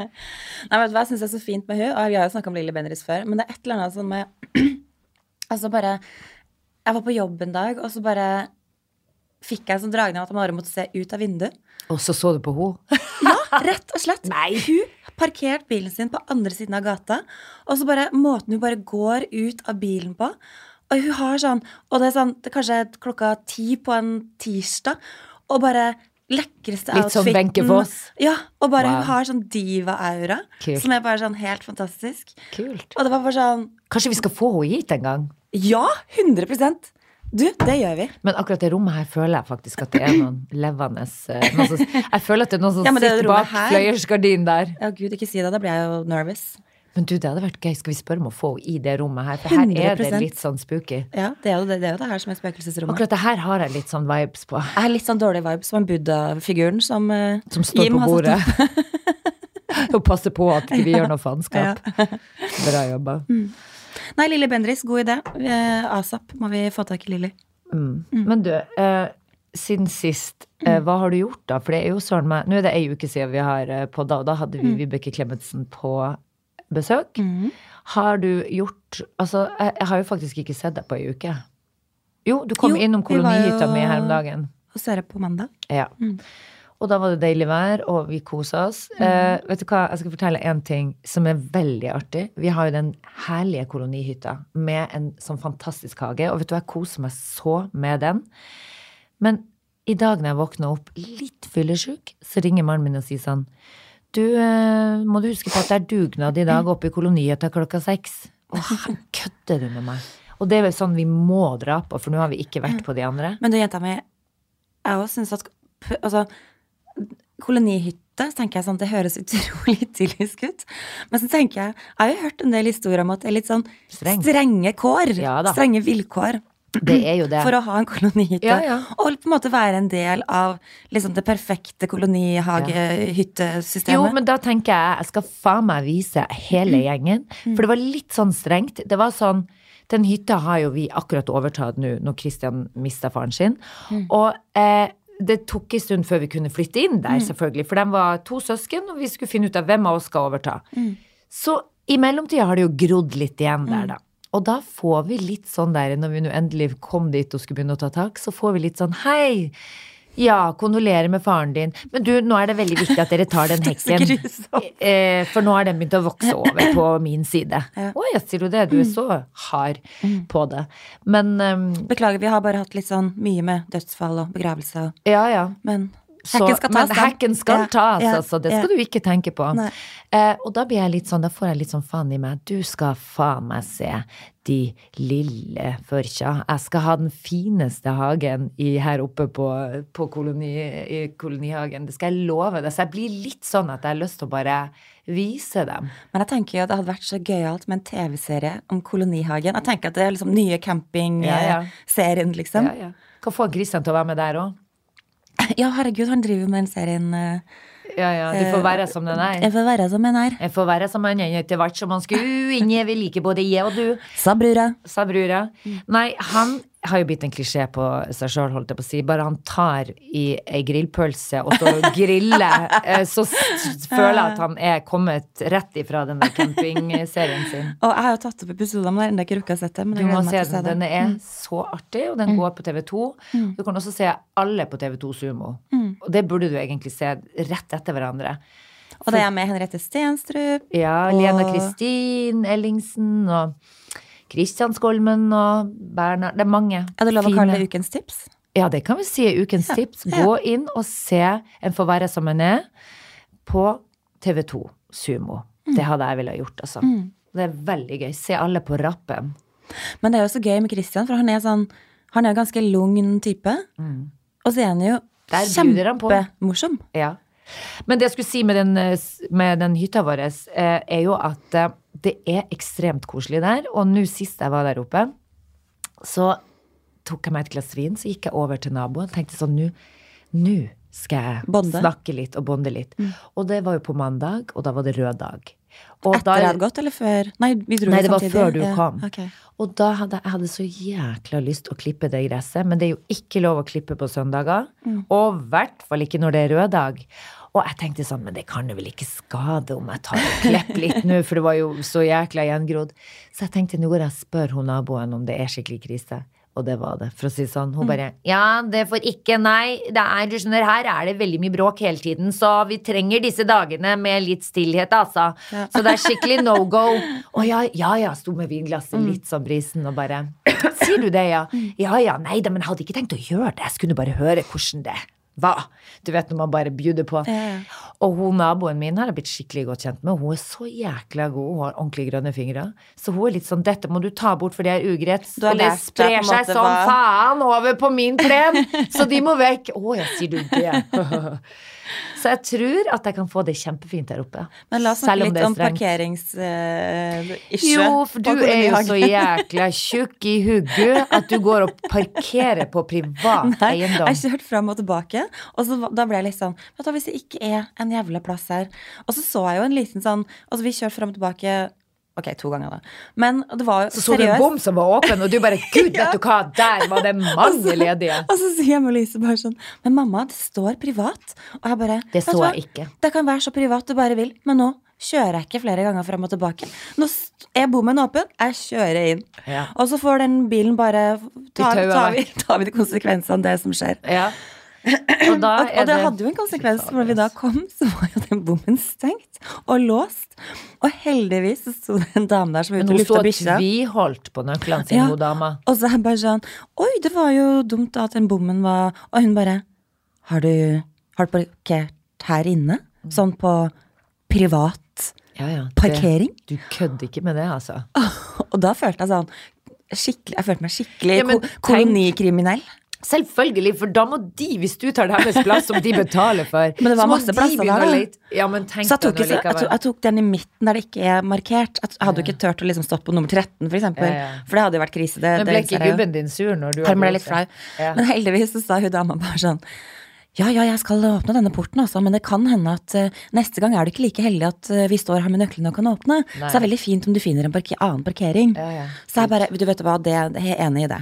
Nei, vet du hva jeg syns er så fint med hun? Og vi har jo snakka om Lilly Bendriss før, men det er et eller annet sånn med Altså bare Jeg var på jobb en dag, og så bare fikk jeg en sånn dragning at han bare måtte se ut av vinduet. og så så du på henne. Ja, rett og slett. Nei. Hun parkert bilen sin på andre siden av gata, og så bare måten hun bare går ut av bilen på. Og hun har sånn Og det er sånn, det er kanskje klokka ti på en tirsdag, og bare lekreste Litt sånn outfiten. Wenche Foss. Ja, og bare Wow. hun har sånn diva-aura, som er bare sånn helt fantastisk. Kult. Og det var bare sånn Kanskje vi skal få henne hit en gang? Ja, 100 Du, det gjør vi. Men akkurat det rommet her føler jeg faktisk at det er noen levende eh, noen som, Jeg føler at det er noen som Ja, sitter bak fløyersgardinen der. Ja, gud, ikke si det. Da blir jeg jo nervous. Men du, det hadde vært gøy. Skal vi spørre om å få henne i det rommet her? For her er det litt sånn spooky. Ja, det er jo det, det, er jo det her som er spøkelsesrommet. Akkurat det her har jeg litt sånn vibes på. Jeg har litt sånn dårlig vibes på en Buddha-figuren som, eh, Som står Jim på bordet. Og passer på at ikke vi gjør noe faenskap. Bra jobba. Nei, Lilly Bendriss, god idé. Eh, ASAP må vi få tak i Lilly. Mm. Men du, eh, siden sist, eh, hva har du gjort da? For det er jo søren meg Nå er det ei uke siden vi har eh, podda, og da hadde vi Vibeke Klemetsen på besøk. Har du gjort Altså, jeg, jeg har jo faktisk ikke sett deg på ei uke. Jo, du kom Jo, innom kolonihytta mi her om dagen. Og så er det på mandag. Ja. Og da var det deilig vær, og vi kosa oss. Eh, vet du hva, jeg skal fortelle en ting som er veldig artig. Vi har jo den herlige kolonihytta med en sånn fantastisk hage, og vet du, jeg koser meg så med den. Men i dag når jeg våkner opp litt fyllesyk, så ringer mannen min og sier sånn Du, eh, må du huske på at det er dugnad i dag oppe i kolonihytta klokka seks? Åh, kødder du med meg? Og det er vel sånn vi må dra på, for nå har vi ikke vært på de andre. Men du, jenta mi, jeg òg syns at Altså, kolonihytte, så tenker jeg sånn, det høres utrolig idyllisk ut. Men så tenker jeg Jeg har jo hørt en del historier om at det er litt sånn Streng. strenge kår. Ja strenge vilkår. Det er jo det. For å ha en kolonihytte. Ja, ja. Og på en måte være en del av liksom det perfekte kolonihagehyttesystemet. Jo, men da tenker jeg jeg skal faen meg vise hele gjengen. For det var litt sånn strengt. Det var sånn Den hytta har jo vi akkurat overtatt nå, når Christian mista faren sin. Mm. Og eh, det tok en stund før vi kunne flytte inn Mm. der, selvfølgelig. For de var to søsken, og vi skulle finne ut av hvem av oss skal overta. Mm. Så i mellomtida har det jo grodd litt igjen der, da. Og da får vi litt sånn der, når vi nå endelig kom dit og skulle begynne å ta tak, så får vi litt sånn hei. Ja, kondolerer med faren din. Men du, nå er det veldig viktig at dere tar den hekken. Eh, for nå har den begynt å vokse over på min side. Å ja, sier du det? Du er så hard på det. Men um, Beklager, vi har bare hatt litt sånn mye med dødsfall og begravelse og ja, ja. Men Så, hekken skal tas, hekken skal tas, ja, altså. Det ja. skal du ikke tenke på. Eh, og da blir jeg litt sånn, da får jeg litt sånn faen i meg. Du skal faen meg se de lille førkja. Jeg skal ha den fineste hagen i, her oppe på, på koloni, i kolonihagen. Det skal jeg love deg. Så jeg blir litt sånn at jeg har lyst til å bare vise dem. Men jeg tenker jo at det hadde vært så gøyalt med en TV-serie om kolonihagen. Jeg tenker at det er liksom nye Ja, ja. campingserien, liksom. Ja, ja. Kan få Christian til å være med der òg. Ja, herregud, han driver med den serien eh, Ja, ja. Du får være som den er. Jeg får være som den er, Jeg får være som den er etter hvert som han skulle inn. Jeg vil like både jeg og du. sa brura. sa brura. Nei, han har jo blitt en klisjé på seg sjøl, holdt jeg på å si. Bare han tar i ei grillpølse og står og griller, eh, så føler jeg at han er kommet rett ifra den der campingserien sin. Og jeg har jo tatt opp episoder, jeg har ennå ikke rukket å sett det. Men Du jeg må gleder meg se til å se den. det. Den er så artig, og den går på TV2. Du kan også se alle på TV2 Sumo. Og det burde du egentlig se rett etter hverandre. Og det er med Henriette Stenstrup. Ja, Lena Kristin Ellingsen og Kristian Skolmen og Bernhard Det er mange. Er det lov å kalle det ukens tips? Ja, det kan vi si Ukens ja, tips. Gå inn og se En får være som en er på TV2 Sumo. Det hadde jeg ville gjort, altså. Det er veldig gøy. Se alle på rappen. Men det er jo så gøy med Christian, for han er sånn Han er ganske lugn type. Og så er han jo kjempemorsom. Ja. Men det jeg skulle si med den, eh, med den hytta vår, eh, er jo at eh, det er ekstremt koselig der. Og nå sist jeg var der oppe, så tok jeg meg et glass vin, så gikk jeg over til naboen og tenkte sånn nå skal jeg Bonde. snakke litt og bonde litt. Og det var jo på mandag, og da var det rød dag. Og Etter jeg hadde gått, eller før? Nei, vi dro Nei, det var samtidig. før du Ja, kom. ok. Og da hadde jeg hadde så jækla lyst å klippe det gresset, men det er jo ikke lov å klippe på søndager. Mm. Og i hvert fall ikke når det er rød dag. Og jeg tenkte sånn, men det kan jo vel ikke skade om jeg tar og klipper litt nå, for det var jo så jækla gjengrodd. Så jeg tenkte nå går jeg og spør hun naboen om det er skikkelig krise. Og det var det, for å si det sånn. Hun Mm. bare Ja, det får ikke, nei. Det er, du skjønner, her er det veldig mye bråk hele tiden, så vi trenger disse dagene med litt stillhet, altså. Så det er skikkelig no go. Å ja, ja, ja, sto med vinglasset Mm. litt sånn brisen og bare Sier du det, ja? Ja ja, nei da, men jeg hadde ikke tenkt å gjøre det. Jeg skulle bare høre hvordan det var. Du vet når man bare bjuder på. Ja. Og hun naboen min har jeg blitt skikkelig godt kjent med. Hun er så jækla god. Hun har ordentlig grønne fingre. Så hun er litt sånn 'dette må du ta bort, for det er ugreit'. Og det sprer seg sånn som hva- faen over på min plen! Så de må vekk. Å jeg sier du det? Så jeg tror at jeg kan få det kjempefint der oppe. Men la oss snakke litt om parkeringsissue. Jo, for du er jo så jækla tjukk i hugget at du går og parkerer på privat Nei, eiendom. jeg kjørte fram og tilbake, og så, da ble jeg litt sånn Vet du hva, hvis det ikke er en jævla plass her Og så så jeg jo en liten sånn Altså, vi kjørte fram og tilbake Ok, to ganger, da. Men det var jo Så så du en bom som var åpen, og du bare Gud, vet du hva, der var det mange ledige. Og så sier Melise bare sånn Men mamma, det står privat. Og jeg bare Det «Vet så jeg ikke. Det kan være så privat du bare vil, men nå kjører jeg ikke flere ganger frem og tilbake. Nå er bommen åpen, jeg kjører inn. Ja. Og så får den bilen bare ta, tauet tar, vi, tar vi de konsekvensene av det som skjer. Ja. Og da Og, og det hadde jo en konsekvens, for når vi da kom, så var jo den bommen stengt og låst. Og heldigvis så sto det en dame der som var ute og hun lufta bikkja. tviholdt på nøklene sine, Ja. hun dama. Og så er bare sånn Oi, det var jo dumt da at den bommen var Og hun bare Har du, har du parkert her inne? Sånn på privat Ja, ja. det- parkering? Du kødder ikke med det, altså. Og da følte jeg sånn Skikkelig, jeg følte meg skikkelig Ja, men ko tenk- kolonikriminell. Selvfølgelig, for da må de, hvis du tar deres plass som de betaler for Men det var masse de plasser der, da. Ja, men tenk Så jeg tok, ikke, jeg, tok, jeg tok den i midten der det ikke er markert. Jeg hadde jo ikke turt å liksom stått på nummer 13, for eksempel. Ja, ja. For det hadde jo vært krise. Det, Men ble ikke gubben din sur når du ble litt flau. Men heldigvis så sa hun dama bare sånn Ja, ja, jeg skal åpne denne porten, altså, men det kan hende at uh, neste gang er du ikke like heldig at uh, vi står her med nøklene og kan åpne. Nei. Så det er veldig fint om du finner en parker annen parkering. Ja, ja. Så jeg bare, du vet hva, det, jeg er enig i det.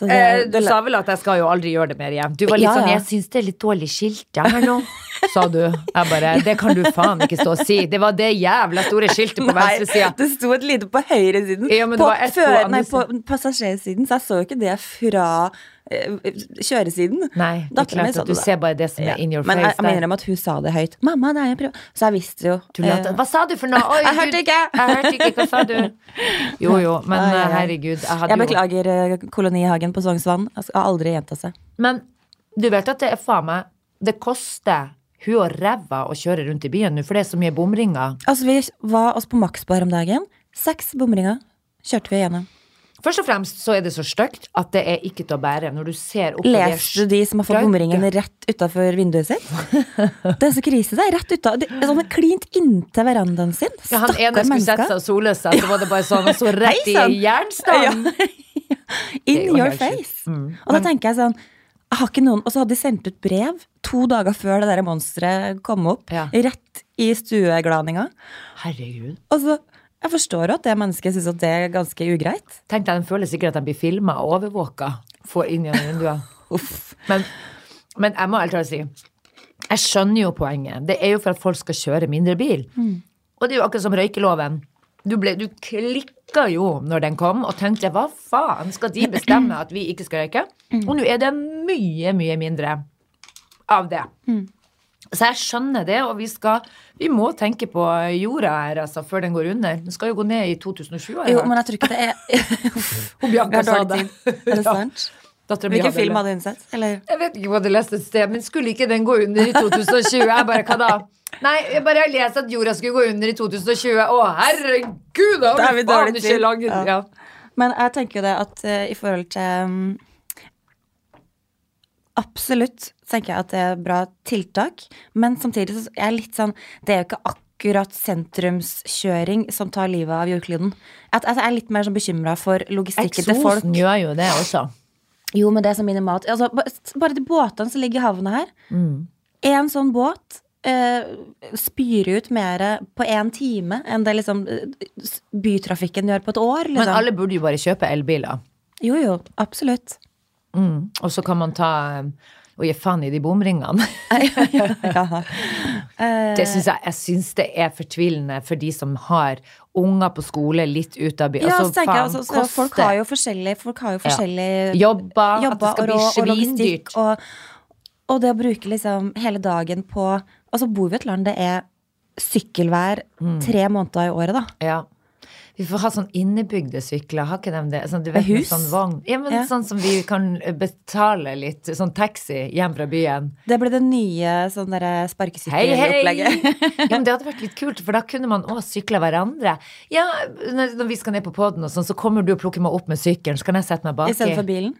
Det, Eh, du sa vel at jeg skal jo aldri gjøre det mer igjen. Du var litt Ja, sånn. 'jeg syns det er litt dårlig skilt her nå', sa du. Jeg bare 'det kan du faen ikke stå og si'. Det var det jævla store skiltet på venstresida. det sto et lite på høyresiden. Ja, på, på på passasjersiden, så jeg så jo ikke det fra kjøresiden. Nei, det er klart at du da. ser bare det som er in your Men jeg, Men jeg mener om at hun sa det høyt. 'Mamma, det er jo prøv...' Så jeg visste jo. Du lot, eh, hva sa du for noe? Oi, Jeg hørte ikke. Jeg hørte ikke, hva sa du? Jo jo, men ai. herregud. Jeg Jeg beklager eh, kolonihagen på Sognsvann. Jeg skal aldri gjenta seg. Men du vet at det er faen meg Det koster hun og ræva å kjøre rundt i byen nå, for det er så mye bomringer. Altså, vi var oss på Maxbar om dagen. Seks bomringer kjørte vi gjennom. Først og fremst så er det så stygt at det er ikke til å bære. Når du ser opp Leser du de som har fått bomringen rett utafor vinduet sitt? Det er så krise, det. er Rett uta, det er sånn klint inntil verandaen sin. Ja, han ene skulle sette seg og sole seg, så var det bare sånn, og så rett i Hei, jernstang. Er In your face. Mm. Og da tenker jeg sånn jeg har ikke noen, Og så hadde de sendt ut brev to dager før det der monsteret kom opp. Ja. Rett i stueglaninga. Herregud. Og så, Jeg forstår at det mennesket syns at det er ganske ugreit. Tenk deg, de føler sikkert at de blir filma og overvåka. for inn gjennom vinduet. Men, men jeg må helt ærlig si, jeg skjønner jo poenget. Det er jo for at folk skal kjøre mindre bil. Og det er jo akkurat som røykeloven. Du, ble, du klikka jo når den kom, og tenkte hva faen, skal de bestemme at vi ikke skal røyke? Og nå er det mye, mye mindre av det. Så jeg skjønner det, og vi skal Vi må tenke på jorda her, altså, før den går under. Den skal jo gå ned i 2020. har jeg Jo, men jeg tror ikke det er Hun Bianca har sa det. Er det sant? Ja. Hvilken film hadde hun sett? Eller? Jeg vet ikke hva du leste et sted, men skulle ikke den gå under i 2020? Jeg bare, hva da? Nei, jeg bare har lest at jorda skulle gå under i 2020. Å, herregud, da har er vi dårlig tid. Ja. ja. Men jeg tenker jo det at uh, i forhold til um, Absolutt tenker jeg at det er bra tiltak, men samtidig så er jeg litt sånn Det er jo ikke akkurat sentrumskjøring som tar livet av jordkloden. At, at jeg er litt mer sånn bekymra for logistikken til folk. Eksosen gjør jo det også. Jo, men det er så minimalt. Altså, bare de båtene som ligger i havna her. Mm. En sånn båt eh, spyr ut mer på én time enn det liksom bytrafikken gjør på et år. Men Liksom. alle burde jo bare kjøpe elbiler. Jo, jo, absolutt. Mm. Og så kan man ta um, og gi faen i de bomringene. Eh, Det synes jeg, jeg syns det er fortvilende for de som har unger på skole litt ut av byen. ja, Altså, så jeg faen, også, så folk har jo forskjellig, folk har jo Ja. jobber, at det skal bli rå- og svindyrt. Og, og det å bruke liksom hele dagen på Altså, bor vi i et land det er sykkelvær Mm. tre måneder i året, da. Ja. Vi får ha sånn innebygde sykler, har ikke de det? Sånn, du vet, hus? Sånn vogn. Ja, men Ja. sånn som vi kan betale litt, sånn taxi hjem fra byen. Det ble det nye sånn derre Hei, hei! ja, men det hadde vært litt kult, for da kunne man òg sykle hverandre. Ja, når vi skal ned på poden og sånn, så kommer du og plukker meg opp med sykkelen, så kan jeg sette meg baki. Istedenfor bilen.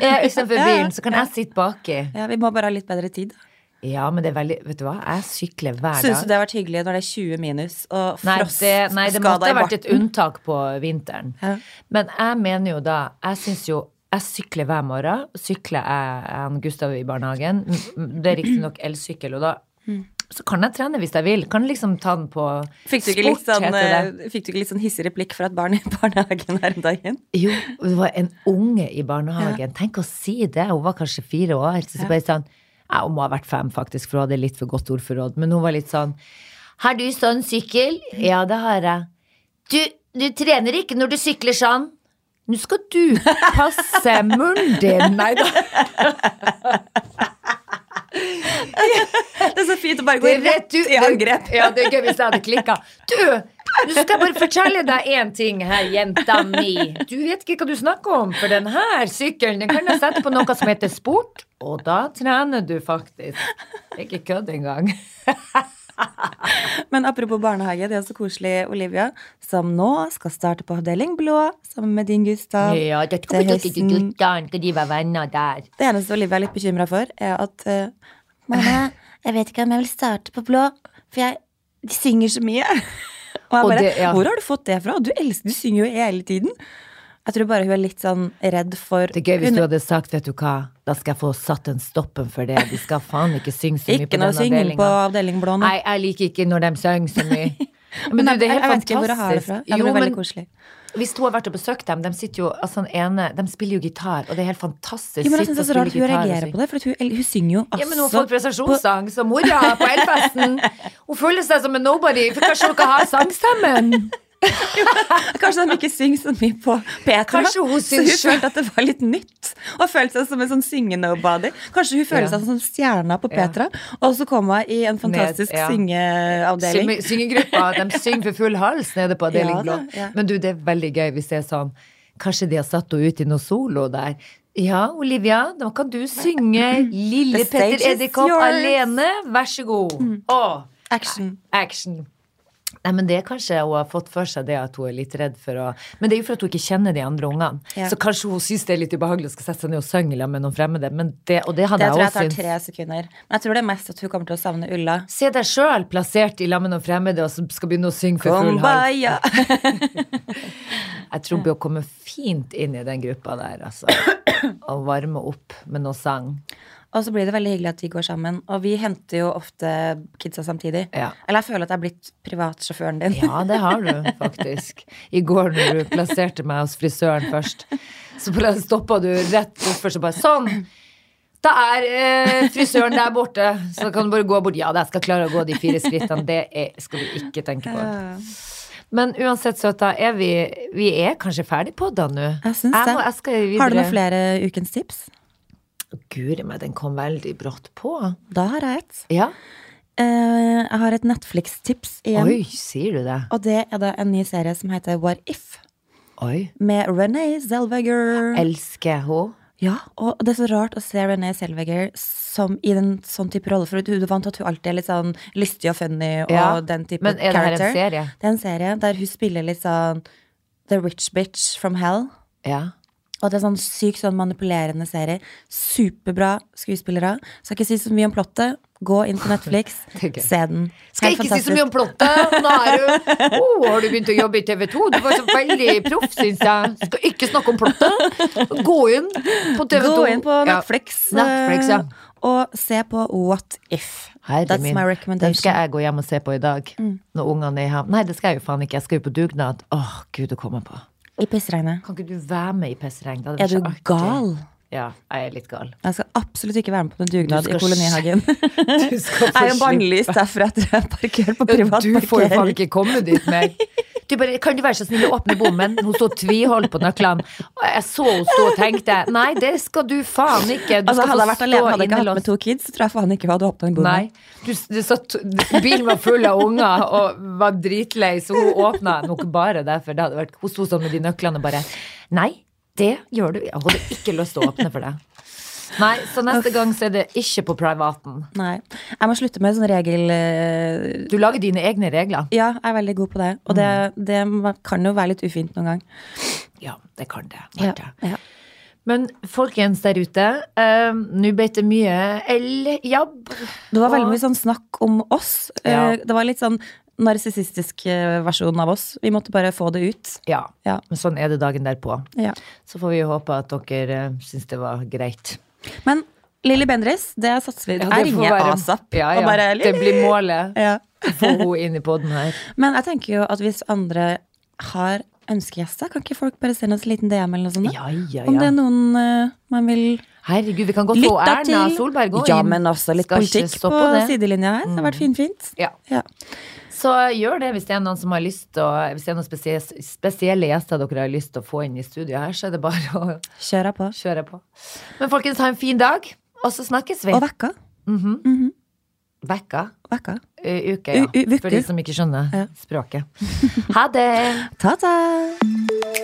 Ja, istedenfor bilen, så kan jeg sitte baki. Ja, vi må bare ha litt bedre tid. Ja, men det er veldig Vet du hva, jeg sykler hver dag. Syns du det har vært hyggelig når det er 20 minus og Nei, frost det, nei, det måtte ha vært et unntak på vinteren. Ja. Men jeg mener jo da Jeg syns jo Jeg sykler hver morgen. Sykler jeg han Gustav i barnehagen. Det er riktignok elsykkel, og da så kan jeg trene hvis jeg vil. Kan liksom ta den på Fikk du ikke litt sånn, eh, fikk du ikke litt sånn hissig replikk fra et barn i barnehagen her om dagen? Jo, det var en unge i barnehagen. Tenk å si det. Hun var kanskje fire år. Så, så bare sånn ja, Hun må ha vært fem, faktisk, for hun hadde litt for godt ordforråd. Men hun var litt sånn Har du sånn sykkel? Ja, det har jeg. Du, du trener ikke når du sykler sånn. Nå skal du passe munnen din. Nei da. Det er så fint å bare gå rett ut- i angrep. Ja, det er gøy hvis jeg hadde klikka. Du, nå skal jeg bare fortelle deg én ting her, jenta mi. Du vet ikke hva du snakker om, for den her sykkelen den kan jeg sette på noe som heter sport, og da trener du faktisk. Ikke kødd engang. Men apropos barnehage, det er så koselig, Olivia, som nå skal starte på avdeling blå sammen med din Gustav. Ja, det til høsten. guttene skal de være venner der. Det eneste Olivia er litt bekymra for, er at uh, Mamma, jeg vet ikke om jeg vil starte på blå, for jeg, de synger så mye. Og jeg Og det- ja. Hvor har du fått det fra? Du elsker, du synger jo hele tiden. Jeg tror bare hun er litt sånn redd for Det er gøy hvis hun, du hadde sagt, vet du hva, da skal jeg få satt en stoppen for det. De skal faen ikke synge så mye Ikke på noe den synging på avdelinga. avdeling blå nå. Nei, jeg liker ikke når de synger så mye. Men, Men det er helt jeg vet ikke hvor jeg har det fra. Ja, Jo, men veldig men koselig. hvis du har vært og besøkt dem, de jo, altså ene, de spiller jo gitar, og det er helt fantastisk. Ja, men jeg Sitte synes det er så rart hun reagerer på det, for hun, hun synger jo altså Ja, men hun har fått prestasjonssang som mora på Elfesten. Hun føler seg som en nobody, for kanskje dere har sangstemmen? Kanskje de ikke synger så mye på Petra. Kanskje hun så hun følte at det var litt nytt. Og følte seg som en sånn synge-nobody. Kanskje hun føler Ja. seg som stjerna på Ja. Petra, og så kom hun i en fantastisk ja. syngeavdeling. Syngegruppa, de synger for full hals nede på avdeling blå. ja. Men du, det er veldig gøy hvis det er sånn Kanskje de har satt henne ut i noe solo der. Ja, Olivia, da kan du synge Lille Petter Edderkopp alene. Vær så god. Å, Action. action. Nei, men det er kanskje hun har fått for seg det at hun er litt redd for å Men det er jo for at hun ikke kjenner de andre ungene. Ja. Så kanskje hun syns det er litt ubehagelig å skal sette seg ned og synge sammen med noen fremmede. Men det, og det hadde Det tror jeg jeg tar tre sekunder. Men jeg tror det er mest at hun kommer til å savne Ulla. Se deg sjøl plassert i lag med noen fremmede og som skal begynne å synge for full hals. Ja. Jeg tror hun kommer fint inn i den gruppa der, altså. Og varme opp med noe sang. Og så blir det veldig hyggelig at vi går sammen. Og vi henter jo ofte kidsa samtidig. Ja. Eller jeg føler at jeg er blitt privatsjåføren din. Ja, det har du faktisk. I går når du plasserte meg hos frisøren først, så stoppa du rett bortfor og bare sånn. Da er eh, frisøren der borte, så kan du bare gå bort. Ja, jeg skal klare å gå de fire skrittene. Det er, skal du ikke tenke på. Men uansett, søta, er vi, vi er kanskje ferdig på da nå? Jeg syns Jeg det. må- jeg. Har du noen flere ukens tips? Guri meg, den kom veldig brått på. Da har jeg et. Ja. Uh, jeg har et Netflix-tips igjen. Oi, sier du det? Og det er da en ny serie som heter What If? Oi. Med Renee Zellweger. Elsker hun? Ja, og det er så rart å se Renee Zellweger som i en sånn type rolle. For du er vant til at hun alltid er litt sånn lystig og funny og Ja, den type Men er det her en serie? Det er en serie der hun spiller litt sånn The Rich Bitch from Hell. Ja. Og det er sånn sykt sånn manipulerende serie. Superbra skuespillere. Skal ikke si så mye om plottet. Gå inn på Netflix, se den. Skal ikke ikke si så mye om plottet. Nå er du oh, Har du begynt å jobbe i TV 2? Du var så veldig proff, syns jeg. Skal ikke snakke om plottet. Gå inn på TV 2. Gå inn på Ja. Netflix, Netflix, ja. eh, og se på What If. Herre That's min. my Den skal jeg gå hjem og se på i dag. Når ungene er hjemme. Nei, det skal jeg jo faen ikke. Jeg skal jo på dugnad. Åh, gud, å komme på. I pissregnet. Kan ikke du være med i pissregnet? Er du gal? Ja, jeg er litt gal. Jeg skal absolutt ikke være med på noen dugnad i kolonihagen. Du skal Jeg er bannlyst derfra at jeg har parkert på privatparkering. privat Du får jo faen ikke komme dit mer. Du bare, kan du være så snill å åpne bommen? Hun så tviholdt på nøklene. Og jeg så hun stå og tenkte nei, det skal du faen ikke. Du Altså, hadde jeg vært alene, hadde jeg ikke hatt med to kids, så tror jeg faen ikke hun hadde åpna den bommen. Nei. Du, satt, bilen var full av unger og var dritlei, så hun åpna nok bare derfor. Det hadde vært, hun sto sånn med de nøklene og bare Nei, det gjør du. Jeg hadde ikke lyst til å åpne for deg. Nei, så neste gang så er det ikke på privaten. Nei. Jeg må slutte med sånn regel... eh, Du lager dine egne regler. Ja, jeg er veldig god på det. Og det, Mm. det kan jo være litt ufint noen gang. Ja, det kan det. Ja, Ja. Men folkens der ute, eh, nå beit det mye el-jabb. Det var veldig mye sånn snakk om oss. Ja. Eh, Det var litt sånn narsissistisk eh, versjon av oss. Vi måtte bare få det ut. Ja, Ja. men sånn er det dagen derpå. Ja. Så får vi håpe at dere uh, syns det var greit. Men Lilly Bendriss, det satser vi Ja, Jeg det ringer være- asap Ja, ja. bare det blir målet. Ja. Få henne inn i poden her. Men jeg tenker jo at hvis andre har ønskegjester, kan ikke folk bare sende oss en liten DM eller noe sånt? Ja, Ja, ja, Om det er noen uh, man vil Herregud, vi kan godt få Erna til. Solberg òg Ja, men også litt politikk på, på sidelinja her. Det har vært finfint. Ja. Ja. Så gjør det hvis det er noen som har lyst til Hvis det er noen spesielle, spesielle gjester dere har lyst til å få inn i studio her, så er det bare å kjøre på. kjøre på. Men folkens, ha en fin dag, og så snakkes vi. Og vekka. Vekka. Vekka. Uh, uke, ja. U- For de som ikke skjønner Ja. språket. Ha det! Ta-ta!